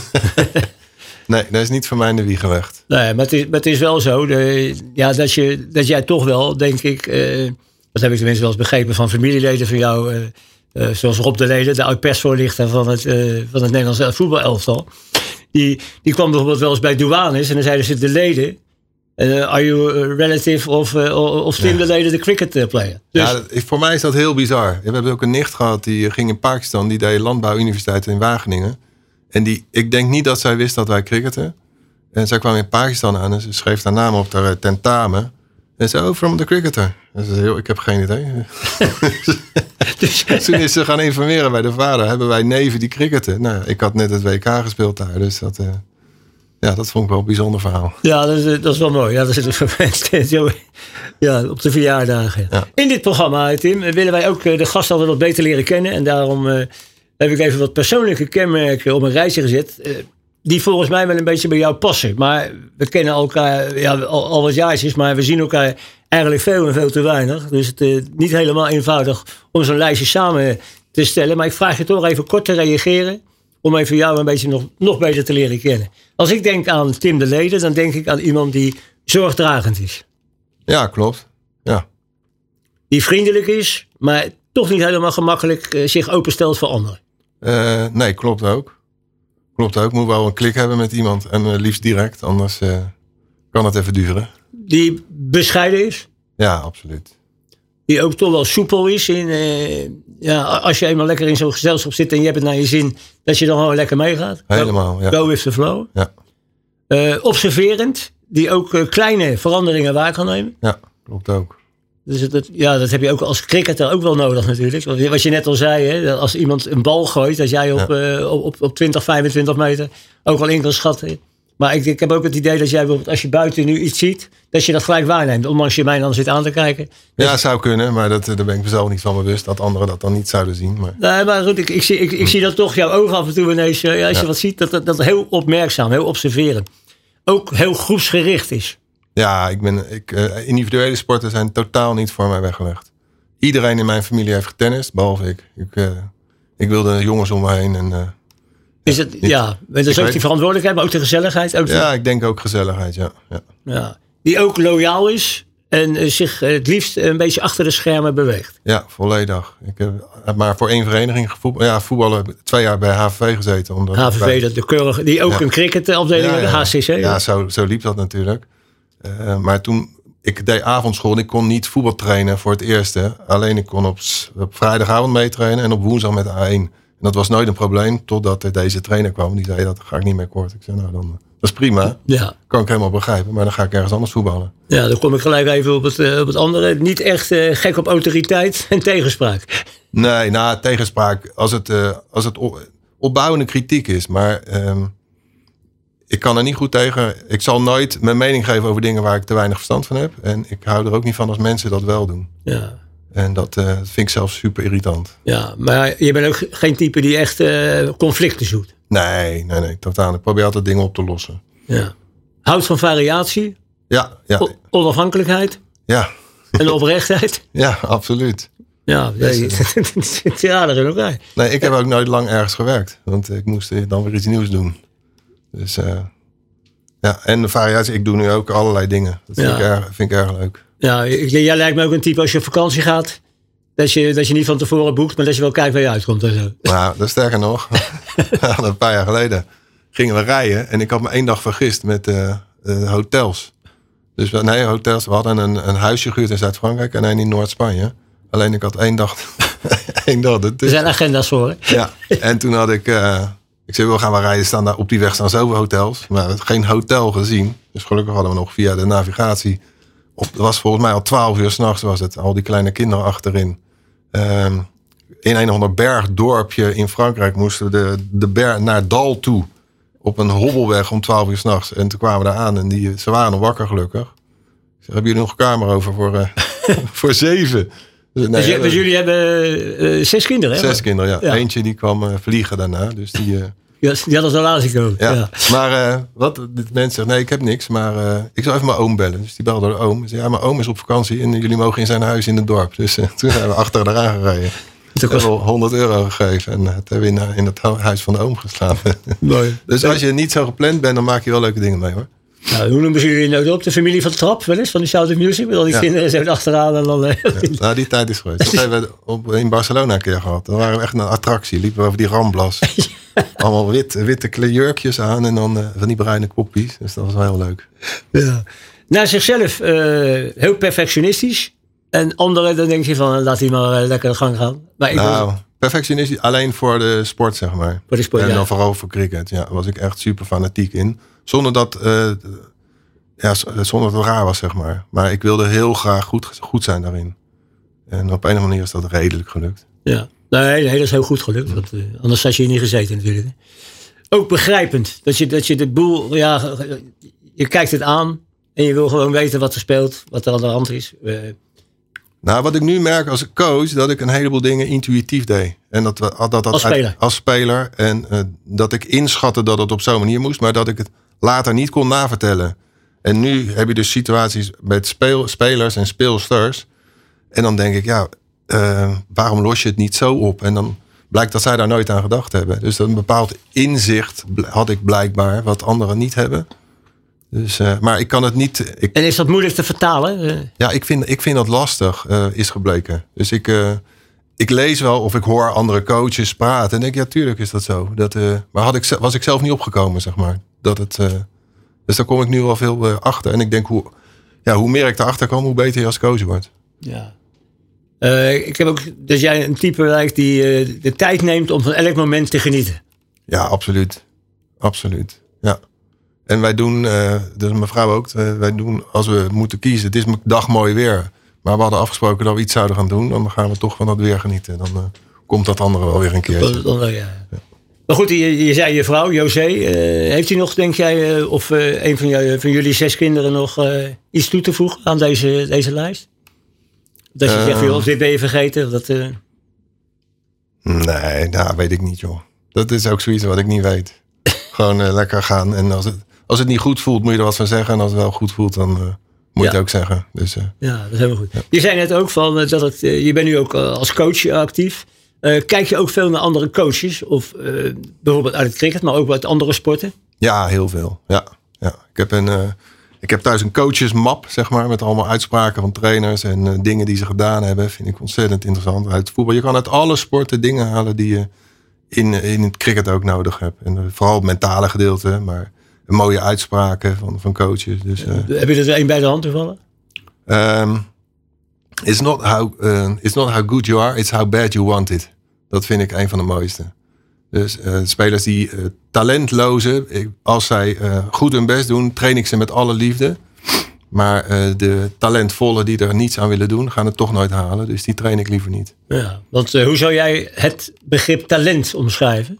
nee, dat is niet voor mij in de wieg gelegd. Nee, maar het is, maar het is wel zo de, ja, dat, je, dat jij toch wel, denk ik, eh, dat heb ik tenminste wel eens begrepen van familieleden van jou, eh, eh, zoals Rob de Leden, de oud-persvoorlichter van het, van het Nederlands voetbalelftal. Die, die kwam bijvoorbeeld wel eens bij douanes en dan zeiden ze de leden, are you a relative of, eh, of Ja. de Leden, de cricket player? Dus, Ja, voor mij is dat heel bizar. We hebben ook een nicht gehad die ging in Pakistan. Die deed landbouwuniversiteit in Wageningen. En die, ik denk niet dat zij wist dat wij cricketen. En zij kwam in Pakistan aan en ze schreef haar naam op haar eh, tentamen. En zei, oh, from the cricketer. En ze zei, "Joh, ik heb geen idee. dus, Toen is ze gaan informeren bij de vader. Hebben wij neven die cricketen? Nou, ik had net het WK gespeeld daar. Dus dat, eh, ja, dat vond ik wel een bijzonder verhaal. Ja, dat is, dat is wel mooi. Ja, dat is zo, ja, op de verjaardagen. Ja. In dit programma, Tim, willen wij ook eh, de gast altijd wat beter leren kennen. En daarom eh, heb ik even wat persoonlijke kenmerken op een rijtje gezet. eh, die volgens mij wel een beetje bij jou passen. Maar we kennen elkaar ja, al, al wat jaartjes, maar we zien elkaar eigenlijk veel en veel te weinig. Dus het is niet helemaal eenvoudig om zo'n lijstje samen te stellen. Maar ik vraag je toch even kort te reageren. Om even jou een beetje nog, nog beter te leren kennen. Als ik denk aan Tim de Leden, dan denk ik aan iemand die zorgdragend is. Ja, klopt. Ja, Die vriendelijk is, maar toch niet helemaal gemakkelijk eh, zich openstelt voor anderen. Eh, nee, klopt ook. Klopt ook. Moet wel een klik hebben met iemand. En eh, liefst direct, anders eh, kan het even duren. Die bescheiden is. Ja, absoluut. Die ook toch wel soepel is. In, ja, als je eenmaal lekker in zo'n gezelschap zit en je hebt het naar je zin, dat je dan gewoon lekker meegaat. Helemaal, ja. Go with the flow. Ja, observerend, die ook kleine veranderingen waar kan nemen. ja klopt ook. Dus ja, dat heb je ook als cricketer ook wel nodig natuurlijk. Want Wat je net al zei, hè, dat als iemand een bal gooit, dat jij op, eh, op, op, op 20, 25 meter ook al in kan schatten. Maar ik, ik heb ook het idee dat jij bijvoorbeeld als je buiten nu iets ziet, dat je dat gelijk waarneemt. Ondanks je mij dan zit aan te kijken. Ja, zou kunnen, maar dat, eh, daar ben ik mezelf niet van bewust dat anderen dat dan niet zouden zien. Maar Nee, maar goed, ik, ik, zie, ik, ik zie dat toch jouw ogen af en toe ineens, eh, ja, als je wat ziet, dat dat, dat heel opmerkzaam, heel observerend. Ook heel groepsgericht is. Ja, ik ben, ik, eh, individuele sporten zijn totaal niet voor mij weggelegd. Iedereen in mijn familie heeft getennist, behalve ik. Ik, eh, ik wilde jongens om me heen. En, eh, Is het, niet- ja, dat is ook weet- die verantwoordelijkheid, maar ook de gezelligheid. Ook de- ja, ik denk ook gezelligheid, ja. ja. Ja. Die ook loyaal is en zich het liefst een beetje achter de schermen beweegt. Ja, volledig. Ik heb maar voor één vereniging gevoetbald. Ja, voetballen twee jaar bij HVV gezeten. Omdat bij- HVV, dat de keurige, die ook Ja. een cricketafdeling hebben, de HCC. Ja, zo, zo liep dat natuurlijk. Eh, maar toen, ik deed avondschool en ik kon niet voetbal trainen voor het eerste. Alleen ik kon op, vrijdagavond meetrainen en op woensdag met de A1. En dat was nooit een probleem, totdat er deze trainer kwam. Die zei, dat ga ik niet meer kort. Ik zei, nou dan, dat is prima. Ja. Kan ik helemaal begrijpen, maar dan ga ik ergens anders voetballen. ja, dan kom ik gelijk even op het, eh, op het andere. Niet echt eh, gek op autoriteit en tegenspraak. Nee, nou, tegenspraak, als het, eh, als het op- opbouwende kritiek is. Maar ehm, ik kan er niet goed tegen. Ik zal nooit mijn mening geven over dingen waar ik te weinig verstand van heb. En ik hou er ook niet van als mensen dat wel doen. Ja. En dat, eh, vind ik zelf super irritant. ja, maar je bent ook geen type die echt eh, conflicten zoekt. Nee, nee, nee, totaal. Ik probeer altijd dingen op te lossen. Ja. Houdt van variatie, Ja, ja, o- onafhankelijkheid. ja. En oprechtheid. Ja, absoluut. Ja, nee, ja, er in elkaar. Nee, ik heb ook nooit lang ergens gewerkt. Want ik moest dan weer iets nieuws doen. Dus eh, ja, en de variatie, ik doe nu ook allerlei dingen. Dat vind, Ja. ik, erg, vind ik erg leuk. Ja, jij lijkt me ook een type als je op vakantie gaat. Dat je, dat je niet van tevoren boekt, maar dat je wel kijkt waar je uitkomt en zo. Nou, dat sterker nog, een paar jaar geleden gingen we rijden. En ik had me één dag vergist met eh, eh, hotels. Dus we, nee, hotels. We hadden een, een huisje gehuurd in Zuid-Frankrijk en een in Noord-Spanje. Alleen ik had één dag. één dag Er zijn agenda's voor. hè? Ja, en toen had ik. Ik zei, we gaan we rijden. Staan daar, op die weg staan zoveel hotels. Maar we geen hotel gezien. Dus gelukkig hadden we nog via de navigatie. Op, het was volgens mij al twaalf uur s'nachts was het. Al die kleine kinderen achterin. Ehm, in een of ander bergdorpje in Frankrijk moesten we de, de naar Dal toe. Op een hobbelweg om twaalf uur s'nachts. En toen kwamen we daar aan en die, ze waren wakker gelukkig. Ik hebben jullie nog een kamer over voor, eh, voor zeven? Dus, nee, dus, dus jullie hebben eh, zes kinderen, hè? Zes kinderen, ja. Ja. Eentje die kwam eh, vliegen daarna. Dus die, eh, Ja, die hadden ze al laten komen. ja. Ja. Maar eh, wat, dit mens zegt, nee, ik heb niks. Maar eh, ik zou even mijn oom bellen. Dus die belde de oom. Zei, ja, mijn oom is op vakantie en jullie mogen in zijn huis in het dorp. Dus eh, toen zijn we achter eraan gereden. Toen hebben we 100 euro gegeven. En toen hebben we in, eh, in het hu- huis van de oom geslapen. Mooi. dus als je niet zo gepland bent, dan maak je wel leuke dingen mee hoor. Nou, hoe noemen ze jullie nou op? De familie van de trap, wel eens? Van de Shout of Music? Met al die Ja. kinderen zo achteraan en dan... eh, Nou, die tijd is geweest. Dat hebben we op, in Barcelona een keer gehad. Dan waren we echt een attractie. Liepen we over die ramblas. Allemaal wit, witte kleurjurkjes aan en dan eh, van die bruine koppies. Dus dat was wel heel leuk. Ja. Naar zichzelf eh, heel perfectionistisch. En anderen, dan denk je van, laat die maar lekker de gang gaan. Maar ik Nou, perfectionistisch alleen voor de sport, zeg maar. Voor de sport, en ja. dan vooral voor cricket. Ja, daar was ik echt super fanatiek in. Zonder dat, eh, ja, z- zonder dat het raar was, zeg maar. Maar ik wilde heel graag goed, goed zijn daarin. En op een of andere manier is dat redelijk gelukt. Ja. Nee, nee, dat is heel goed gelukt. Want, eh, anders had je hier niet gezeten natuurlijk. Ook begrijpend. Dat je, dat je de boel, ja, je kijkt het aan. En je wil gewoon weten wat er speelt. Wat er aan de hand is. Eh, Nou, wat ik nu merk als coach, dat ik een heleboel dingen intuïtief deed. En dat, we- dat, dat Als uit- speler. als speler. En eh, dat ik inschatte dat het op zo'n manier moest, maar dat ik het later niet kon navertellen. En nu heb je dus situaties met speel, spelers en speelsters. En dan denk ik, ja, eh, waarom los je het niet zo op? En dan blijkt dat zij daar nooit aan gedacht hebben. Dus dat een bepaald inzicht had ik blijkbaar, wat anderen niet hebben. Dus, eh, maar ik kan het niet. Ik, en is dat moeilijk te vertalen? Eh, ja, ik vind, ik vind dat lastig, is gebleken. Dus ik, ik lees wel of ik hoor andere coaches praten. En denk, ja, tuurlijk is dat zo. Dat, maar had ik, was ik zelf niet opgekomen, zeg maar. Dat het, eh, dus daar kom ik nu wel veel eh, achter. En ik denk, hoe, ja, hoe meer ik erachter kom, hoe beter je als coach wordt. Ja. Eh, ik heb ook dat jij een type lijkt die de tijd neemt om van elk moment te genieten. Ja, absoluut. Absoluut. Ja. En wij doen, dus mevrouw ook, eh, wij doen als we moeten kiezen. Het is dag mooi weer. Maar we hadden afgesproken dat we iets zouden gaan doen. Dan gaan we toch van dat weer genieten. Dan komt dat andere wel weer een. Dan, dan, ja. Maar goed, je, je zei je vrouw, José. eh, heeft hij nog, denk jij, eh, of eh, een van, jou, van jullie zes kinderen nog iets toe te voegen aan deze, deze lijst? Dat je zegt, joh, of dit ben je vergeten. Dat, Nee, nou weet ik niet joh. Dat is ook zoiets wat ik niet weet. Gewoon lekker gaan. En als het, als het niet goed voelt, moet je er wat van zeggen. En als het wel goed voelt, dan moet je Ja. het ook zeggen. Dus ja, dat is helemaal goed. Je zei net ook van, dat het, je bent nu ook als coach actief. Eh, kijk je ook veel naar andere coaches? Of eh, bijvoorbeeld uit het cricket, maar ook uit andere sporten? ja, heel veel. Ja, ja. Ik, heb een, eh, ik heb thuis een coachesmap, zeg maar. Met allemaal uitspraken van trainers en dingen die ze gedaan hebben. Vind ik ontzettend interessant. Uit het voetbal. Je kan uit alle sporten dingen halen die je in, in het cricket ook nodig hebt. En vooral het mentale gedeelte. Maar mooie uitspraken van, van coaches. Dus, Heb je er een bij de hand toevallen? Um, it's, not how, uh, it's not how good you are, it's how bad you want it. Dat vind ik een van de mooiste. Dus eh, spelers die eh, talentloze, ik- als zij eh, goed hun best doen, train ik ze met alle liefde. Maar de talentvolle die er niets aan willen doen, gaan het toch nooit halen. Dus die train ik liever niet. Ja, want hoe zou jij het begrip talent omschrijven?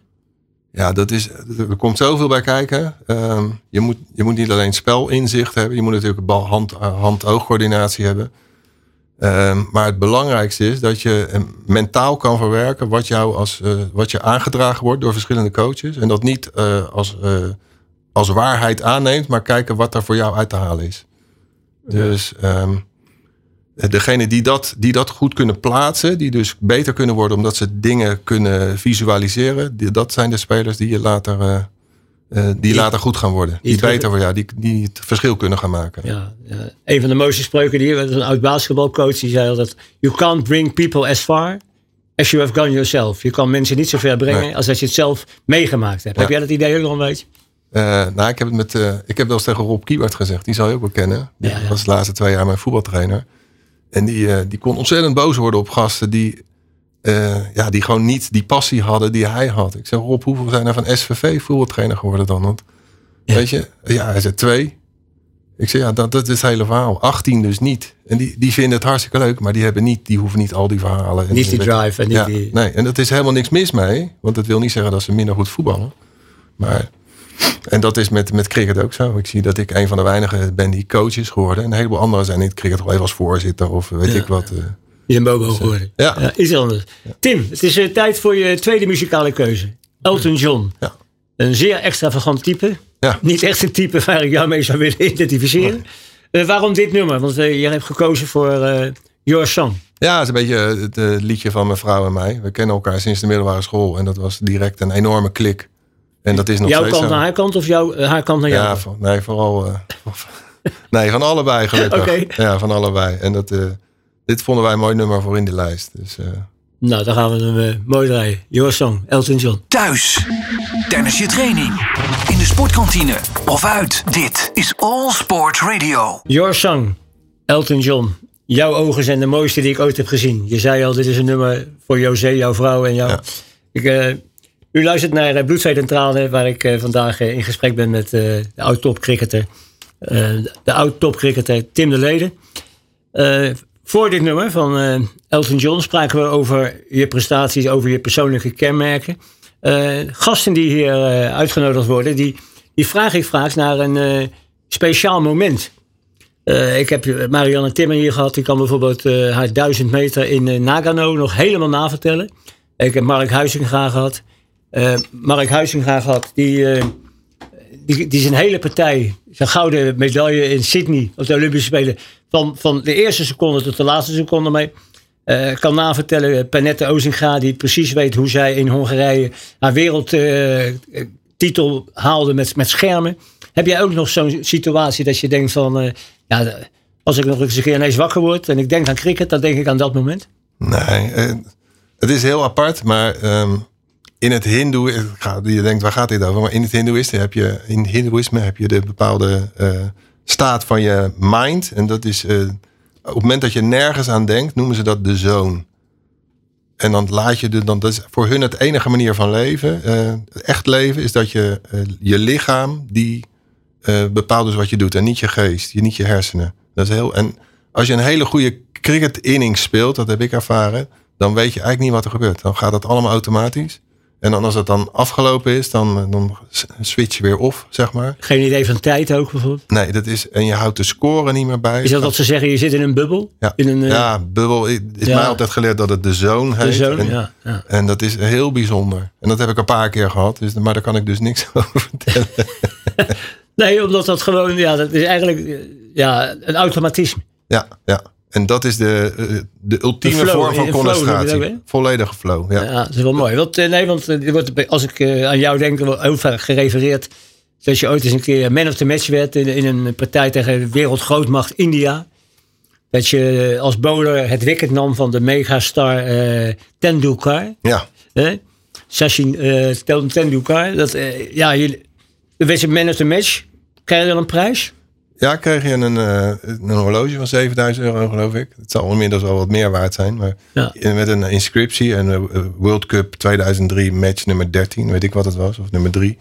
Ja, dat is, er komt zoveel bij kijken. Ehm, je, moet, je moet niet alleen spelinzicht hebben. Je moet natuurlijk hand- hand-oogcoördinatie hebben. Ehm, maar het belangrijkste is dat je eh, mentaal kan verwerken wat, jou als, eh, wat je aangedragen wordt door verschillende coaches. En dat niet eh, als, als waarheid aanneemt, maar kijken wat er voor jou uit te halen is. Dus ehm, eh, degene die dat, die dat goed kunnen plaatsen, die dus beter kunnen worden omdat ze dingen kunnen visualiseren, die, dat zijn de spelers die je later, eh, die, Die- later goed gaan worden. Die, beter worden, ja, die, die het verschil kunnen gaan maken. Ja, ja. Een van de mooiste spreuken die een oud basketbalcoach die zei altijd: You can't bring people as far as you have gone yourself. Je kan mensen niet zo ver brengen Nee. als dat je het zelf meegemaakt hebt. Ja. Heb jij dat idee ook nog een beetje? Eh, nou, ik heb het met, eh, ik heb wel eens tegen Rob Kiewart gezegd. Die zou je ook wel kennen. Die Ja, was de laatste twee jaar mijn voetbaltrainer. En die, die kon ontzettend boos worden op gasten die, eh, ja, die gewoon niet die passie hadden die hij had. Ik zeg, Rob, hoeveel zijn er van SVV voetbaltrainer geworden dan? Want, Ja. Weet je? Ja, hij zei twee. Ik zeg, ja, dat, dat is het hele verhaal. 18 dus niet. En die, die vinden het hartstikke leuk, maar die, hebben niet, die hoeven niet al die verhalen. En Niet die drive en niet ja, die. Nee, en dat is helemaal niks mis mee. Want dat wil niet zeggen dat ze minder goed voetballen. Maar, en dat is met, met cricket ook zo. Ik zie dat ik een van de weinigen ben die coach is geworden. En een heleboel anderen zijn in het cricket gewoon even als voorzitter of weet Ja. ik wat. Eh. Die een bobo geworden. Ja. Ja, iets anders. Tim, het is eh, tijd voor je tweede muzikale keuze. Elton John. Ja. Een zeer extravagant type. Ja. Niet echt een type waar ik jou mee zou willen identificeren. Eh, waarom dit nummer? Want eh, jij hebt gekozen voor eh, Your Song. Ja, het is een beetje het liedje van mijn vrouw en mij. We kennen elkaar sinds de middelbare school. En dat was direct een enorme klik. En dat is nog jouw steeds kant zo. naar haar kant of jouw, haar kant naar jou? Ja, van, nee, vooral. eh, nee, van allebei gelukkig. Oké. Ja, van allebei. En dat, eh, dit vonden wij een mooi nummer voor in de lijst. Dus, eh, Nou, dan gaan we hem eh, mooi draaien. Your Song, Elton John. Thuis, tijdens je training, in de sportkantine of uit. Dit is All Sport Radio. Your Song, Elton John. Jouw ogen zijn de mooiste die ik ooit heb gezien. Je zei al, dit is een nummer voor José, jouw vrouw en jou. Ja. Ik, eh, u luistert naar uh, Bloedzweet en Tranen, waar ik eh, vandaag in gesprek ben met eh, de oud-topcricketer. eh, de oud-topcricketer Tim de Leden. Voor dit nummer van eh, Elton John spraken we over je prestaties, over je persoonlijke kenmerken. Eh, gasten die hier eh, uitgenodigd worden, die, die vraag ik vaak naar een speciaal moment. Ik heb Marianne Timmer hier gehad. Die kan bijvoorbeeld haar duizend meter in Nagano nog helemaal navertellen. Ik heb Mark Huizinga gehad. Eh, Mark Huizinga gehad. Die, die, die zijn hele partij, zijn gouden medaille in Sydney op de Olympische Spelen. Van, van de eerste seconde tot de laatste seconde mee. eh, kan navertellen. Eh, Panette Ozinga, die precies weet hoe zij in Hongarije haar wereldtitel haalde met, met schermen. Heb jij ook nog zo'n situatie dat je denkt van... eh, ja, als ik nog eens een keer ineens wakker word en ik denk aan cricket, dan denk ik aan dat moment. nee, eh, het is heel apart, maar ehm, in het Hindoe, ik je denkt waar gaat dit over? Maar in het Hindoeïsme heb je, in Hindoeïsme heb je de bepaalde eh, staat van je mind. En dat is, eh, op het moment dat je nergens aan denkt, noemen ze dat de zoon. En dan laat je de, dan, dat is voor hun het enige manier van leven. eh, echt leven is dat je eh, je lichaam die bepaalt dus wat je doet en niet je geest, niet je hersenen. Dat is heel, en als je een hele goede cricket inning speelt, dat heb ik ervaren, dan weet je eigenlijk niet wat er gebeurt. Dan gaat het allemaal automatisch. En dan als het dan afgelopen is, dan, dan switch je weer off, zeg maar. Geen idee van tijd ook bijvoorbeeld. Nee, dat is, en je houdt de score niet meer bij. Is dat wat ze zeggen, je zit in een bubbel? Ja, In een, eh, ja bubbel is ja. mij altijd geleerd dat het de zoon heet. de zoon? En, Ja, ja. en dat is heel bijzonder. En dat heb ik een paar keer gehad, dus, maar daar kan ik dus niks over vertellen. Nee, omdat dat gewoon, ja, dat is eigenlijk eh, ja, een automatisme. Ja, ja. En dat is de, eh, de ultieme De flow, vorm van concentratie. ook? Volledige flow, ja. Ja, dat is wel mooi. Want, eh, nee, want eh, er wordt, als ik eh, aan jou denk, wordt heel vaak gerefereerd dat je ooit eens een keer man of the match werd in, in een partij tegen wereldgrootmacht India. Dat je eh, als bowler het wicket nam van de megastar eh Tendulkar. Ja, Hè? Sachin eh, Tel- Tendulkar. Dat, eh, ja, je, dan werd je man of the match. Krijg je dan een prijs? Ja kreeg je een, eh, een horloge van 7000 euro, geloof ik. Het zal inmiddels wel wat meer waard zijn. Maar Ja. met een inscriptie en eh, World Cup 2003 match nummer 13, weet ik wat het was, of nummer 3.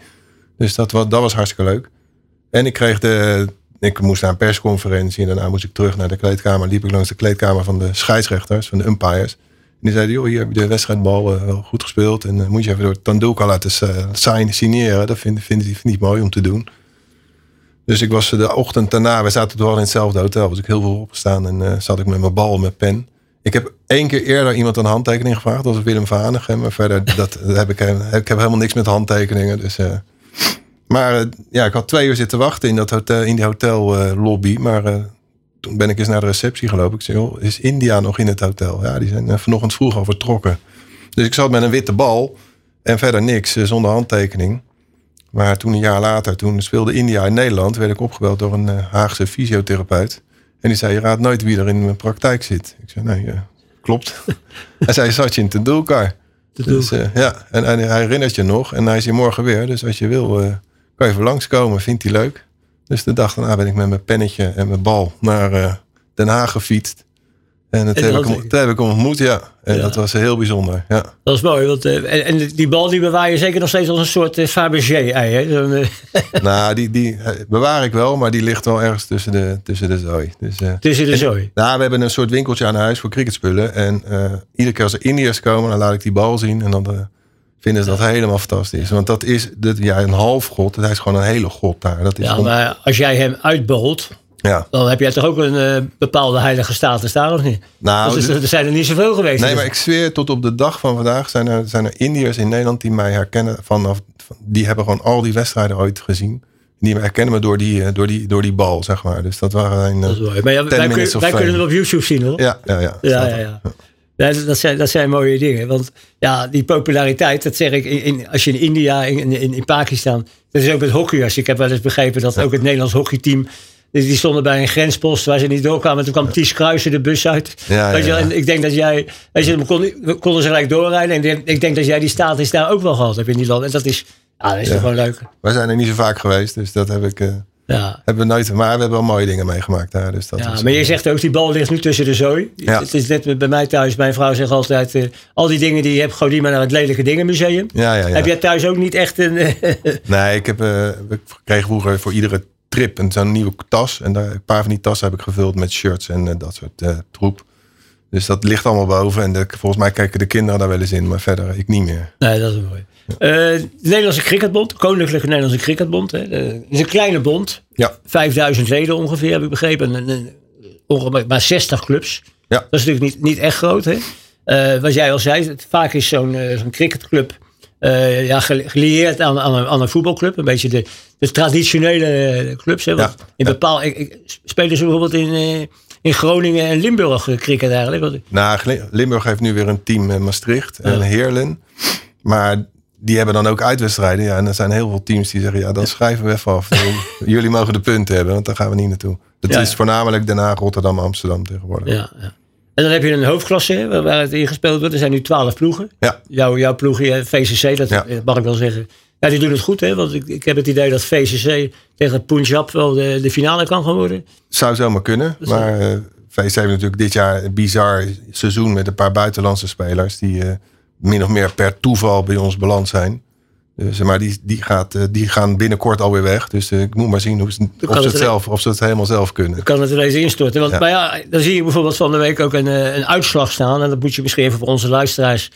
Dus dat was, dat was hartstikke leuk. En ik kreeg de. Ik moest naar een persconferentie en daarna moest ik terug naar de kleedkamer. Liep ik langs de kleedkamer van de scheidsrechters, van de umpires. En die zeiden, joh, hier heb je de wedstrijdbal eh, wel goed gespeeld. En moet je even door Tandulka laten sign- signeren. Dat vind, vind, vind, vind ik mooi om te doen. Dus ik was de ochtend daarna, we zaten al in hetzelfde hotel. Was ik heel veel opgestaan en eh, zat ik met mijn bal en mijn pen. Ik heb één keer eerder iemand een handtekening gevraagd. Dat was Willem Vanegem. Maar verder dat, heb ik, ik heb helemaal niks met handtekeningen. Dus, eh, maar eh, ja, ik had twee uur zitten wachten in, dat hotel, in die hotellobby. maar toen ben ik eens naar de receptie gelopen. Ik zei, is India nog in het hotel? Ja, die zijn vanochtend vroeg al vertrokken. Dus ik zat met een witte bal en verder niks, zonder handtekening. Maar toen een jaar later, toen speelde India in Nederland, werd ik opgebeld door een eh, Haagse fysiotherapeut. En die zei, je raadt nooit wie er in mijn praktijk zit. Ik zei, nee, ja, klopt. hij zei, zat je in Tendulkar? Dus, eh, ja, en, en hij herinnert je nog. En hij is hier morgen weer. Dus als je wil, eh, kan je even langskomen. Vindt hij leuk. Dus de dag daarna ben ik met mijn pennetje en mijn bal naar eh, Den Haag gefietst. En dat En heb, dat- ik, dat heb ik hem ontmoet, ja. En Ja. dat was heel bijzonder, ja. Dat is mooi. Want, eh, en, en die bal die bewaar je zeker nog steeds als een soort uh, Fabergé-ei. eh, nou, die, die bewaar ik wel, maar die ligt wel ergens tussen de, tussen de zooi. Dus, tussen de zooi. Nou, we hebben een soort winkeltje aan huis voor cricketspullen. En iedere keer als er Indiërs komen, dan laat ik die bal zien. En dan vinden ze dat helemaal fantastisch. Want dat is dat, ja, een half god. Hij is gewoon een hele god daar. Dat is Ja, gewoon- maar als jij hem uitbolt, ja. dan heb jij toch ook een eh, bepaalde heilige status daar, of niet? Nou, Dus er, er zijn er niet zoveel geweest. nee, Dus- maar ik zweer tot op de dag van vandaag zijn er, zijn er Indiërs in Nederland die mij herkennen. Vanaf, van, die hebben gewoon al die wedstrijden ooit gezien. Die herkennen me door die, eh, door die, door die bal, zeg maar. Dus dat waren een, eh, Dat is mooi. Maar ja, 10 wij, kun- wij kunnen het op YouTube zien, hoor. ja, ja, ja. Ja, ja, ja. Ja, dat, dat zijn, dat zijn mooie dingen. Want ja, die populariteit, dat zeg ik, in, in- als je in India, in, in, in Pakistan, dat is ook met hockeyers. Ik heb wel eens begrepen dat ook het Nederlands hockeyteam, die die stonden bij een grenspost waar ze niet doorkwamen. Toen kwam Ties Kruisen de bus uit. Ja, ja, Weet je, wel, ja. En ik denk dat jij, weet je, we konden, we konden ze gelijk doorrijden. En ik denk, ik denk dat jij die status daar ook wel gehad hebt in die land. En dat is, dat is toch gewoon leuk. Wij zijn er niet zo vaak geweest, dus dat heb ik, Ja. hebben we nooit. Maar we hebben wel mooie dingen meegemaakt daar. Dus dat Ja, maar je zegt ook, die bal ligt nu tussen de zooi. Het is net bij mij thuis. Mijn vrouw zegt altijd, eh, al die dingen die je hebt, gooi die maar naar het Lelijke Dingenmuseum. Ja, ja, ja. Heb jij thuis ook niet echt een... Nee, ik, heb, eh, ik kreeg vroeger voor iedere trip een zo'n nieuwe tas. En daar, een paar van die tassen heb ik gevuld met shirts en eh, dat soort eh, troep. Dus dat ligt allemaal boven. En de, volgens mij kijken de kinderen daar wel eens in. Maar verder, ik niet meer. nee, dat is mooi. Eh, de Nederlandse Cricketbond, Koninklijke Nederlandse Cricketbond. Hè, eh, het is een kleine bond. Ja, 5000 leden ongeveer, heb ik begrepen. En, en, ongeveer maar 60 clubs. Ja. Dat is natuurlijk niet, niet echt groot. Hè? Eh, wat jij al zei, het- vaak is zo'n eh, zo'n cricketclub eh, ja, gel- gelieerd aan, aan, een, aan een voetbalclub. Een beetje de, de traditionele eh, clubs. Hè? Want Ja, in bepaal, ik, ik, spelen ze bijvoorbeeld in, eh, in Groningen en Limburg eh, cricket eigenlijk. Want- nou, Limburg heeft nu weer een team in Maastricht en Heerlen. Maar die hebben dan ook uitwedstrijden. Ja, en er zijn heel veel teams die zeggen, ja, dan schrijven we even af. Jullie mogen de punten hebben, want daar gaan we niet naartoe. Ja, is ja. voornamelijk Den Haag, Rotterdam, Amsterdam tegenwoordig. Ja, ja. En dan heb je een hoofdklasse waar- waar het in gespeeld wordt. Er zijn nu twaalf ploegen. Ja. Jouw, jouw ploeg, VCC, dat Ja. mag ik wel zeggen. Ja, die doen het goed, hè? Want ik, ik heb het idee dat VCC tegen Punjab wel de, de finale kan gaan worden. Zou zomaar kunnen. Maar eh VC heeft natuurlijk dit jaar een bizar seizoen met een paar buitenlandse spelers. Die eh, min of meer per toeval bij ons beland zijn. Dus, maar die, die, gaat, die gaan binnenkort alweer weg. Dus ik moet maar zien hoe ze, of, ze het zelf, of ze het helemaal zelf kunnen. kan het ineens instorten. Want, Ja. Maar ja, dan zie je bijvoorbeeld van de week ook een, een uitslag staan. En dat moet je misschien even voor onze luisteraars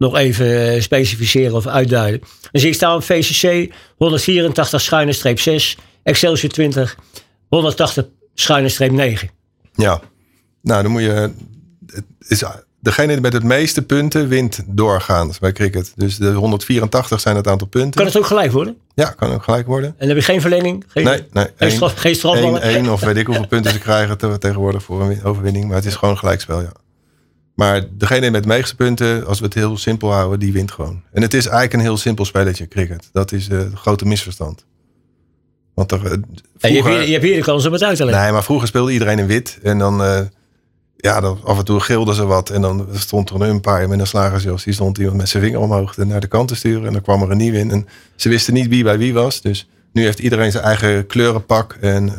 nog even eh, specificeren of uitduiden. Zie ik staan VCC 184 schuine streep 6. Excelsior 20 180 schuine streep 9. Ja. Nou, dan moet je... Het is, degene met het meeste punten wint doorgaans bij cricket. Dus de 184 zijn het aantal punten. Kan het ook gelijk worden? Ja, kan ook gelijk worden. En dan heb je geen verlenging? Geen, Nee, nee. geen, één- straf, geen strafballen? Eén, één of weet ik hoeveel punten ze krijgen te- tegenwoordig voor een win- overwinning. Maar het is gewoon gelijkspel, ja. Maar degene met de meeste punten, als we het heel simpel houden, die wint gewoon. En het is eigenlijk een heel simpel spelletje, cricket. Dat is eh, het grote misverstand. Want er, eh, En je, hebt vroeger, hier, je hebt hier de kans om het uit te leggen. nee, maar vroeger speelde iedereen in wit. En dan, eh, ja, dan af en toe gilden ze wat. En dan stond er een umpire met een slagersjas. Die stond iemand met zijn vinger omhoog naar de kant te sturen. En dan kwam er een nieuw in. En ze wisten niet wie bij wie was. Dus nu heeft iedereen zijn eigen kleurenpak. En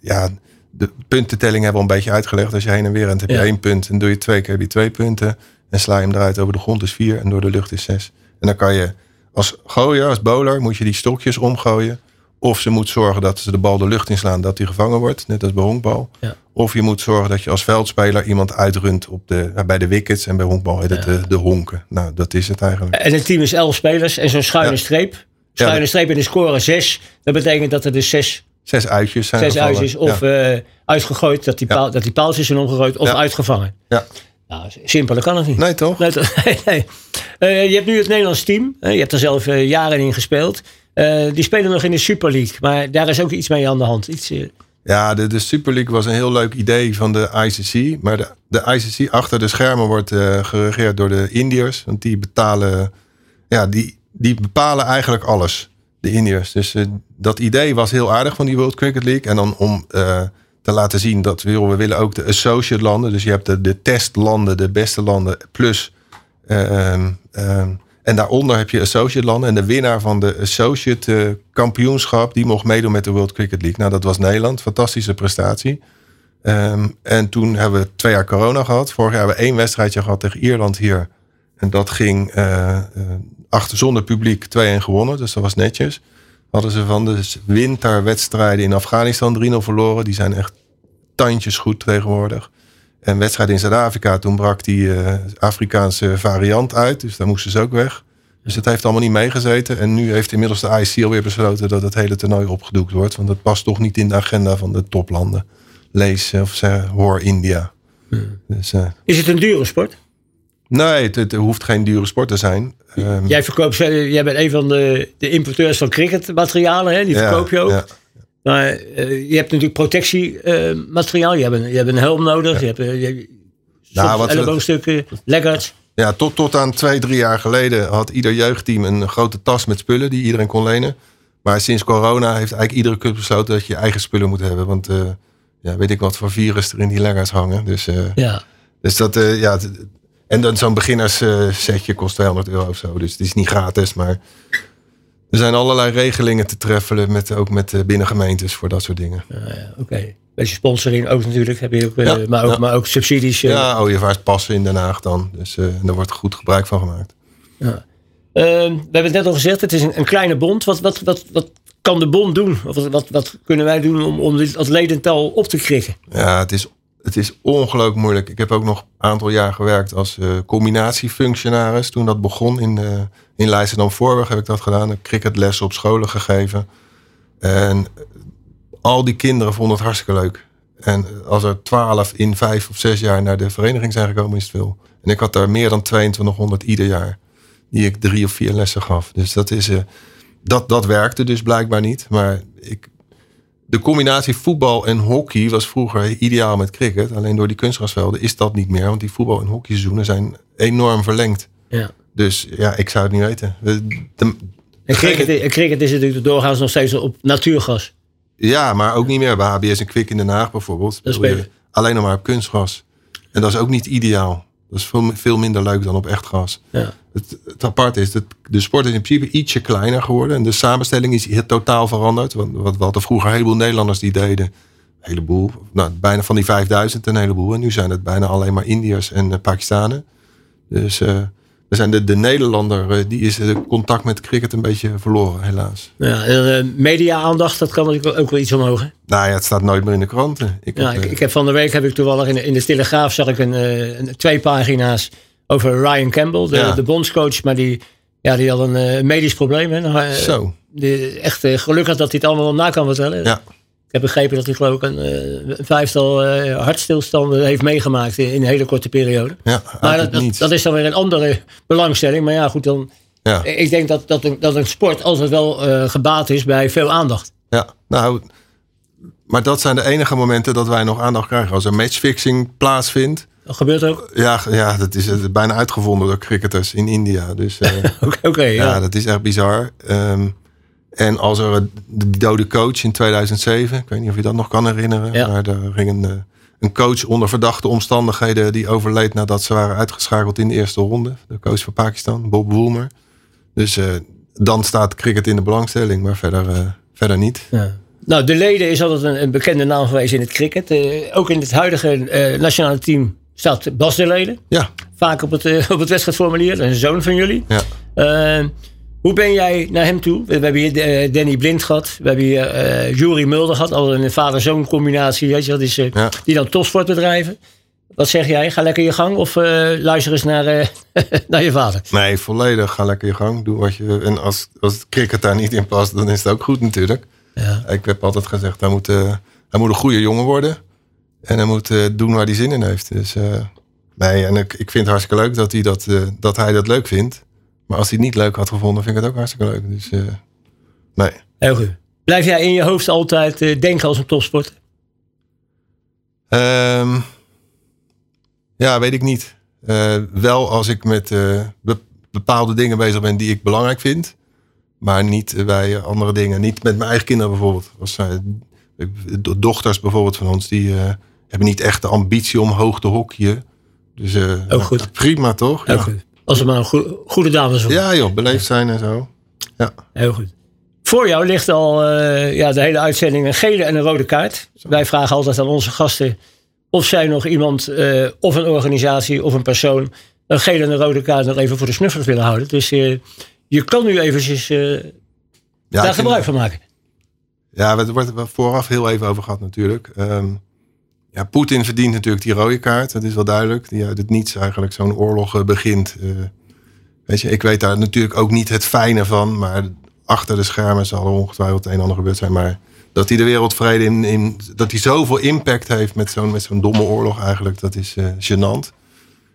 ja, de puntentelling hebben we al een beetje uitgelegd. Als je heen en weer rent, heb je Ja. één punt. En doe je twee keer, heb je twee punten. En sla je hem eruit over de grond is vier. En door de lucht is zes. En dan kan je als gooier, als bowler, moet je die stokjes omgooien. Of ze moet zorgen dat ze de bal de lucht inslaan, dat die gevangen wordt. Net als bij honkbal. Ja. Of je moet zorgen dat je als veldspeler iemand uitrunt op de, bij de wickets. En bij honkbal heet het de, de honken. Nou, dat is het eigenlijk. En het team is 11 spelers en zo'n schuine Ja. streep. Schuine streep en de score 6. Dat betekent dat er dus 6 Zes uitjes zijn zes gevallen. uitjes of Ja. eh, uitgegooid, dat die, paal, dat die paaltjes zijn omgegooid of uitgevangen. ja. Nou, simpeler kan het niet. Nee, toch? Nee, toch? nee, nee. Eh, je hebt nu het Nederlands team. je hebt er zelf eh, jaren in gespeeld. Die spelen nog in de Super League. Maar daar is ook iets mee aan de hand. Iets, Ja, de, de Super League was een heel leuk idee van de ICC. Maar de, de ICC achter de schermen wordt geregeerd door de Indiërs. Want die betalen, ja, die, die bepalen eigenlijk alles. De Indiërs. Dus eh, dat idee was heel aardig van die World Cricket League. En dan om eh, te laten zien dat we, we willen ook de associate landen. Dus je hebt de, de testlanden, de beste landen, plus. ehm, ehm, en daaronder heb je associate landen. En de winnaar van de associate eh, kampioenschap, die mocht meedoen met de World Cricket League. Nou, dat was Nederland. Fantastische prestatie. Ehm, en toen hebben we twee jaar corona gehad. Vorig jaar hebben we één wedstrijdje gehad tegen Ierland hier. En dat ging eh, eh, achter zonder publiek 2-1 gewonnen. Dus dat was netjes. Hadden ze van de winterwedstrijden in Afghanistan 3-0 verloren. Die zijn echt tandjes goed tegenwoordig. En wedstrijd in Zuid-Afrika, toen brak die eh, Afrikaanse variant uit. Dus daar moesten ze ook weg. Dus het heeft allemaal niet meegezeten. En nu heeft inmiddels de IC alweer besloten dat het hele toernooi opgedoekt wordt. Want dat past toch niet in de agenda van de toplanden. Lees of zeg, hoor India. Dus, eh, Is het een dure sport? Nee, het, het hoeft geen dure sport te zijn. Ehm, Jij, verkoopt, jij bent een van de, de importeurs van cricketmaterialen, hè? die verkoop je ook. ja. Maar eh, je hebt natuurlijk protectiemateriaal. je, hebt een, je hebt een helm nodig. Je hebt, je, Nou, elleboogstukken, leggards. Ja, tot, tot aan twee, drie jaar geleden had ieder jeugdteam een grote tas met spullen die iedereen kon lenen. Maar sinds corona heeft eigenlijk iedere club besloten dat je je eigen spullen moet hebben. Want eh, ja, weet ik wat voor virus er in die leggers hangen. Dus, Ja. dus dat, ja. En dan zo'n beginners eh, setje kost 200 euro of zo. Dus het is niet gratis, maar er zijn allerlei regelingen te treffen. Met, ook met eh, binnengemeentes voor dat soort dingen. Oké. Beetje sponsoring ook natuurlijk. Heb je ook, eh, Ja, maar, ook ja. maar ook subsidies. eh. Ja, ooievaars passen in Den Haag dan. Dus daar wordt goed gebruik van gemaakt. Eh, we hebben het net al gezegd, het is een, een kleine bond. Wat, wat, wat, wat kan de bond doen? Of wat, wat, wat kunnen wij doen om, om dit atletental op te krikken? Ja, het is, het is ongelooflijk moeilijk. Ik heb ook nog een aantal jaar gewerkt als eh, combinatiefunctionaris. Toen dat begon in, uh, in Leidschendam-Voorburg heb ik dat gedaan. Ik cricketlessen op scholen gegeven. En al die kinderen vonden het hartstikke leuk. En als er twaalf in vijf of zes jaar naar de vereniging zijn gekomen, is het veel. En ik had daar meer dan 2200 ieder jaar. Die ik drie of vier lessen gaf. Dus dat, is, uh, dat, dat werkte dus blijkbaar niet. Maar ik, de combinatie voetbal en hockey was vroeger ideaal met cricket. Alleen door die kunstgrasvelden is dat niet meer. Want die voetbal- en hockeyseizoenen zijn enorm verlengd. Ja. Dus ja, ik zou het niet weten. De, de, En cricket, cricket is natuurlijk doorgaans nog steeds op natuurgas. ja, maar ook niet meer. Bij HBS en Kwik in Den Haag bijvoorbeeld. Dat spelen. alleen nog maar op kunstgras. En dat is ook niet ideaal. Dat is veel, veel minder leuk dan op echt gras. Ja. Het, het aparte is dat de sport is in principe ietsje kleiner geworden. En de samenstelling is hier totaal veranderd. Want wat, we hadden vroeger een heleboel Nederlanders die deden. Een heleboel. Nou, bijna van die 5000 een heleboel. En nu zijn het bijna alleen maar Indiërs en uh, Pakistanen. Dus uh, we zijn de, de Nederlander, uh, die is de contact met cricket een beetje verloren, helaas. Ja, en, uh, media-aandacht, dat kan natuurlijk ook wel iets omhoog. Hè? Nou ja, het staat nooit meer in de kranten. Ik ja, heb, ik, ik, heb van de week heb ik toevallig in de, in de Telegraaf zag ik een, een, twee pagina's over Ryan Campbell, de, ja. de bondscoach, maar die, ja, die had een uh, medisch probleem. Hè? Nou, Zo. Die, echt uh, gelukkig dat hij het allemaal na kan vertellen. Ja. Ik heb begrepen dat hij geloof ik een, een vijftal hartstilstanden heeft meegemaakt in, in, een hele korte periode. Ja, maar dat, dat, dat, is dan weer een andere belangstelling. Maar ja, goed, dan. Ja. Ik denk dat, dat, een, dat een sport altijd wel uh, gebaat is bij veel aandacht. Ja, nou, maar dat zijn de enige momenten dat wij nog aandacht krijgen. Als er matchfixing plaatsvindt. Dat gebeurt ook? Ja, ja dat is bijna uitgevonden door cricketers in India. Dus, uh, Oké, okay, ja. ja. dat is echt bizar. Um, en als er de dode coach in 2007, ik weet niet of je dat nog kan herinneren, ja. maar er ging een, een coach onder verdachte omstandigheden die overleed nadat ze waren uitgeschakeld in de eerste ronde. De coach van Pakistan, Bob Woolmer. Dus uh, dan staat cricket in de belangstelling, maar verder, uh, verder niet. Ja. Nou, de leden is altijd een, een, bekende naam geweest in het cricket. Uh, ook in het huidige nationale team staat Bas de Leden. Ja. Vaak op het, op het wedstrijdformulier, een zoon van jullie. Ja. Hoe ben jij naar hem toe? We hebben hier uh, Danny Blind gehad. We hebben hier uh, Jury Mulder gehad. Al een vader-zoon combinatie. Weet je, dat is, uh, ja. Die dan topsport bedrijven. Wat zeg jij? Ga lekker je gang of luister eens naar, naar je vader? Nee, volledig. Ga lekker je gang. Doe wat je. En als, als het cricket daar niet in past, dan is het ook goed natuurlijk. Ja. Ik heb altijd gezegd, hij moet, hij moet een goede jongen worden. En hij moet doen waar hij zin in heeft. Dus nee, en ik, ik vind het hartstikke leuk dat hij dat, dat, hij dat leuk vindt. Maar als hij het niet leuk had gevonden, vind ik het ook hartstikke leuk. Dus nee. Heel goed. Blijf jij in je hoofd altijd denken als een topsporter? Ehm, ja, weet ik niet. Eh, wel als ik met eh, be- bepaalde dingen bezig ben die ik belangrijk vind. Maar niet bij andere dingen. Niet met mijn eigen kinderen bijvoorbeeld. Als, eh, dochters bijvoorbeeld van ons, die eh, hebben niet echt de ambitie om hoog te hockeyen. Dus eh, Ook goed. prima toch? Ja. goed. Als er maar een goe- goede dames worden. ja joh, beleefd zijn en zo. Ja. Heel goed. Voor jou ligt al eh, ja, de hele uitzending een gele en een rode kaart. Wij vragen altijd aan onze gasten of zij nog iemand eh, of een organisatie of een persoon een gele en een rode kaart nog even voor de snuffers willen houden. Dus je kan nu eventjes Ja, daar gebruik van maken. Ja, het wordt er vooraf heel even over gehad natuurlijk. Ehm, ja, Poetin verdient natuurlijk die rode kaart. Dat is wel duidelijk. Die uit het niets eigenlijk zo'n oorlog eh, begint. Eh, weet je, ik weet daar natuurlijk ook niet het fijne van. Maar achter de schermen zal er ongetwijfeld een en ander gebeurd zijn. Maar dat hij de wereldvrede in, in dat hij zoveel impact heeft met zo'n met zo'n domme oorlog eigenlijk, dat is eh gênant.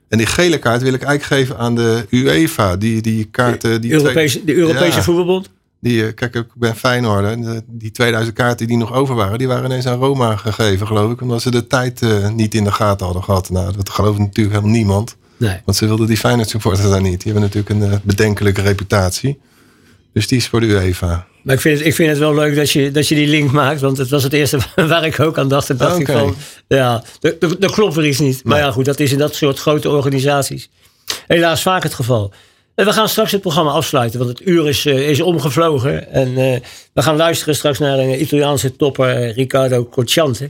En die gele kaart wil ik eigenlijk geven aan de UEFA. Die, die kaarten. Die Europese, de Europese Ja. voetbalbond. Die, eh, kijk, ik ben Feyenoord. De- Die 2000 kaarten die nog over waren, die waren ineens aan Roma gegeven, geloof ik. Omdat ze de tijd eh, niet in de gaten hadden gehad. Nou, dat gelooft natuurlijk helemaal niemand. Nee. Want ze wilden die Feyenoord supporters daar niet. Die hebben natuurlijk een eh, bedenkelijke reputatie. Dus die is voor de UEFA. Maar ik vind, het, ik vind het wel leuk dat je, dat je die link maakt. Want het was het eerste waar ik ook aan dacht. Toen dacht ik Oké. van, ja, er klopt er iets niet. Maar Nee. ja, goed, dat is in dat soort grote organisaties helaas vaak het geval. We gaan straks het programma afsluiten, want het uur is, eh, is omgevlogen. En eh, we gaan luisteren straks naar een Italiaanse topper, eh, Riccardo Cocciante.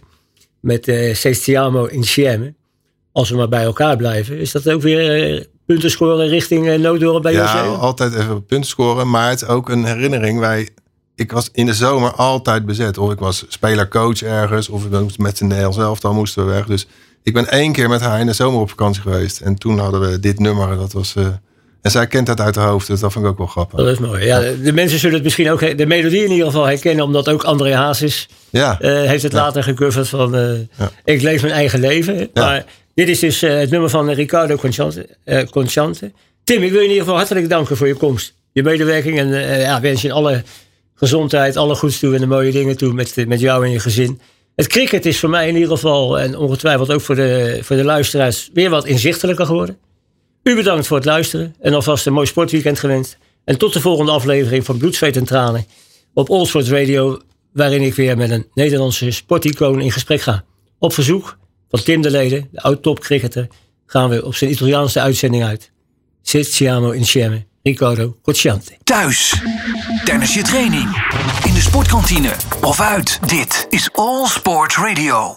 Met eh Sestiamo Insieme. Als we maar bij elkaar blijven. Is dat ook weer punten scoren richting uh, Nooddorp bij Ja, José? altijd even punten scoren. Maar het is ook een herinnering. Wij, ik was in de zomer altijd bezet. Of ik was speler-coach ergens. Of moesten met z'n Nederlands zelf, dan moesten we weg. Dus ik ben één keer met haar in de zomer op vakantie geweest. En toen hadden we dit nummer. Dat was... en zij kent dat uit haar hoofd, dus dat vind ik ook wel grappig. Dat is mooi. Ja, de- mensen zullen het misschien ook, de melodie in ieder geval herkennen, omdat ook André Hazes Ja, eh, heeft het later gecoverd van eh, Ja. Ik leef mijn eigen leven. Maar dit is dus eh, het nummer van Ricardo Conchante, Conchante. Tim, ik wil je in ieder geval hartelijk danken voor je komst, je medewerking en ja, wens je alle gezondheid, alle goeds toe en de mooie dingen toe met, met jou en je gezin. Het cricket is voor mij in ieder geval, en ongetwijfeld ook voor de, voor de luisteraars, weer wat inzichtelijker geworden. U bedankt voor het luisteren en alvast een mooi sportweekend gewenst. En tot de volgende aflevering van Bloed, Zweet en Tranen op Allsport Radio, waarin ik weer met een Nederlandse sporticoon in gesprek ga. Op verzoek van Tim de Leden, de oud-topcricketer, gaan we op zijn Italiaanse uitzending uit. Siamo Insieme, Riccardo Cocciante. Thuis, tijdens je training, in de sportkantine of uit. Dit is All Sport Radio.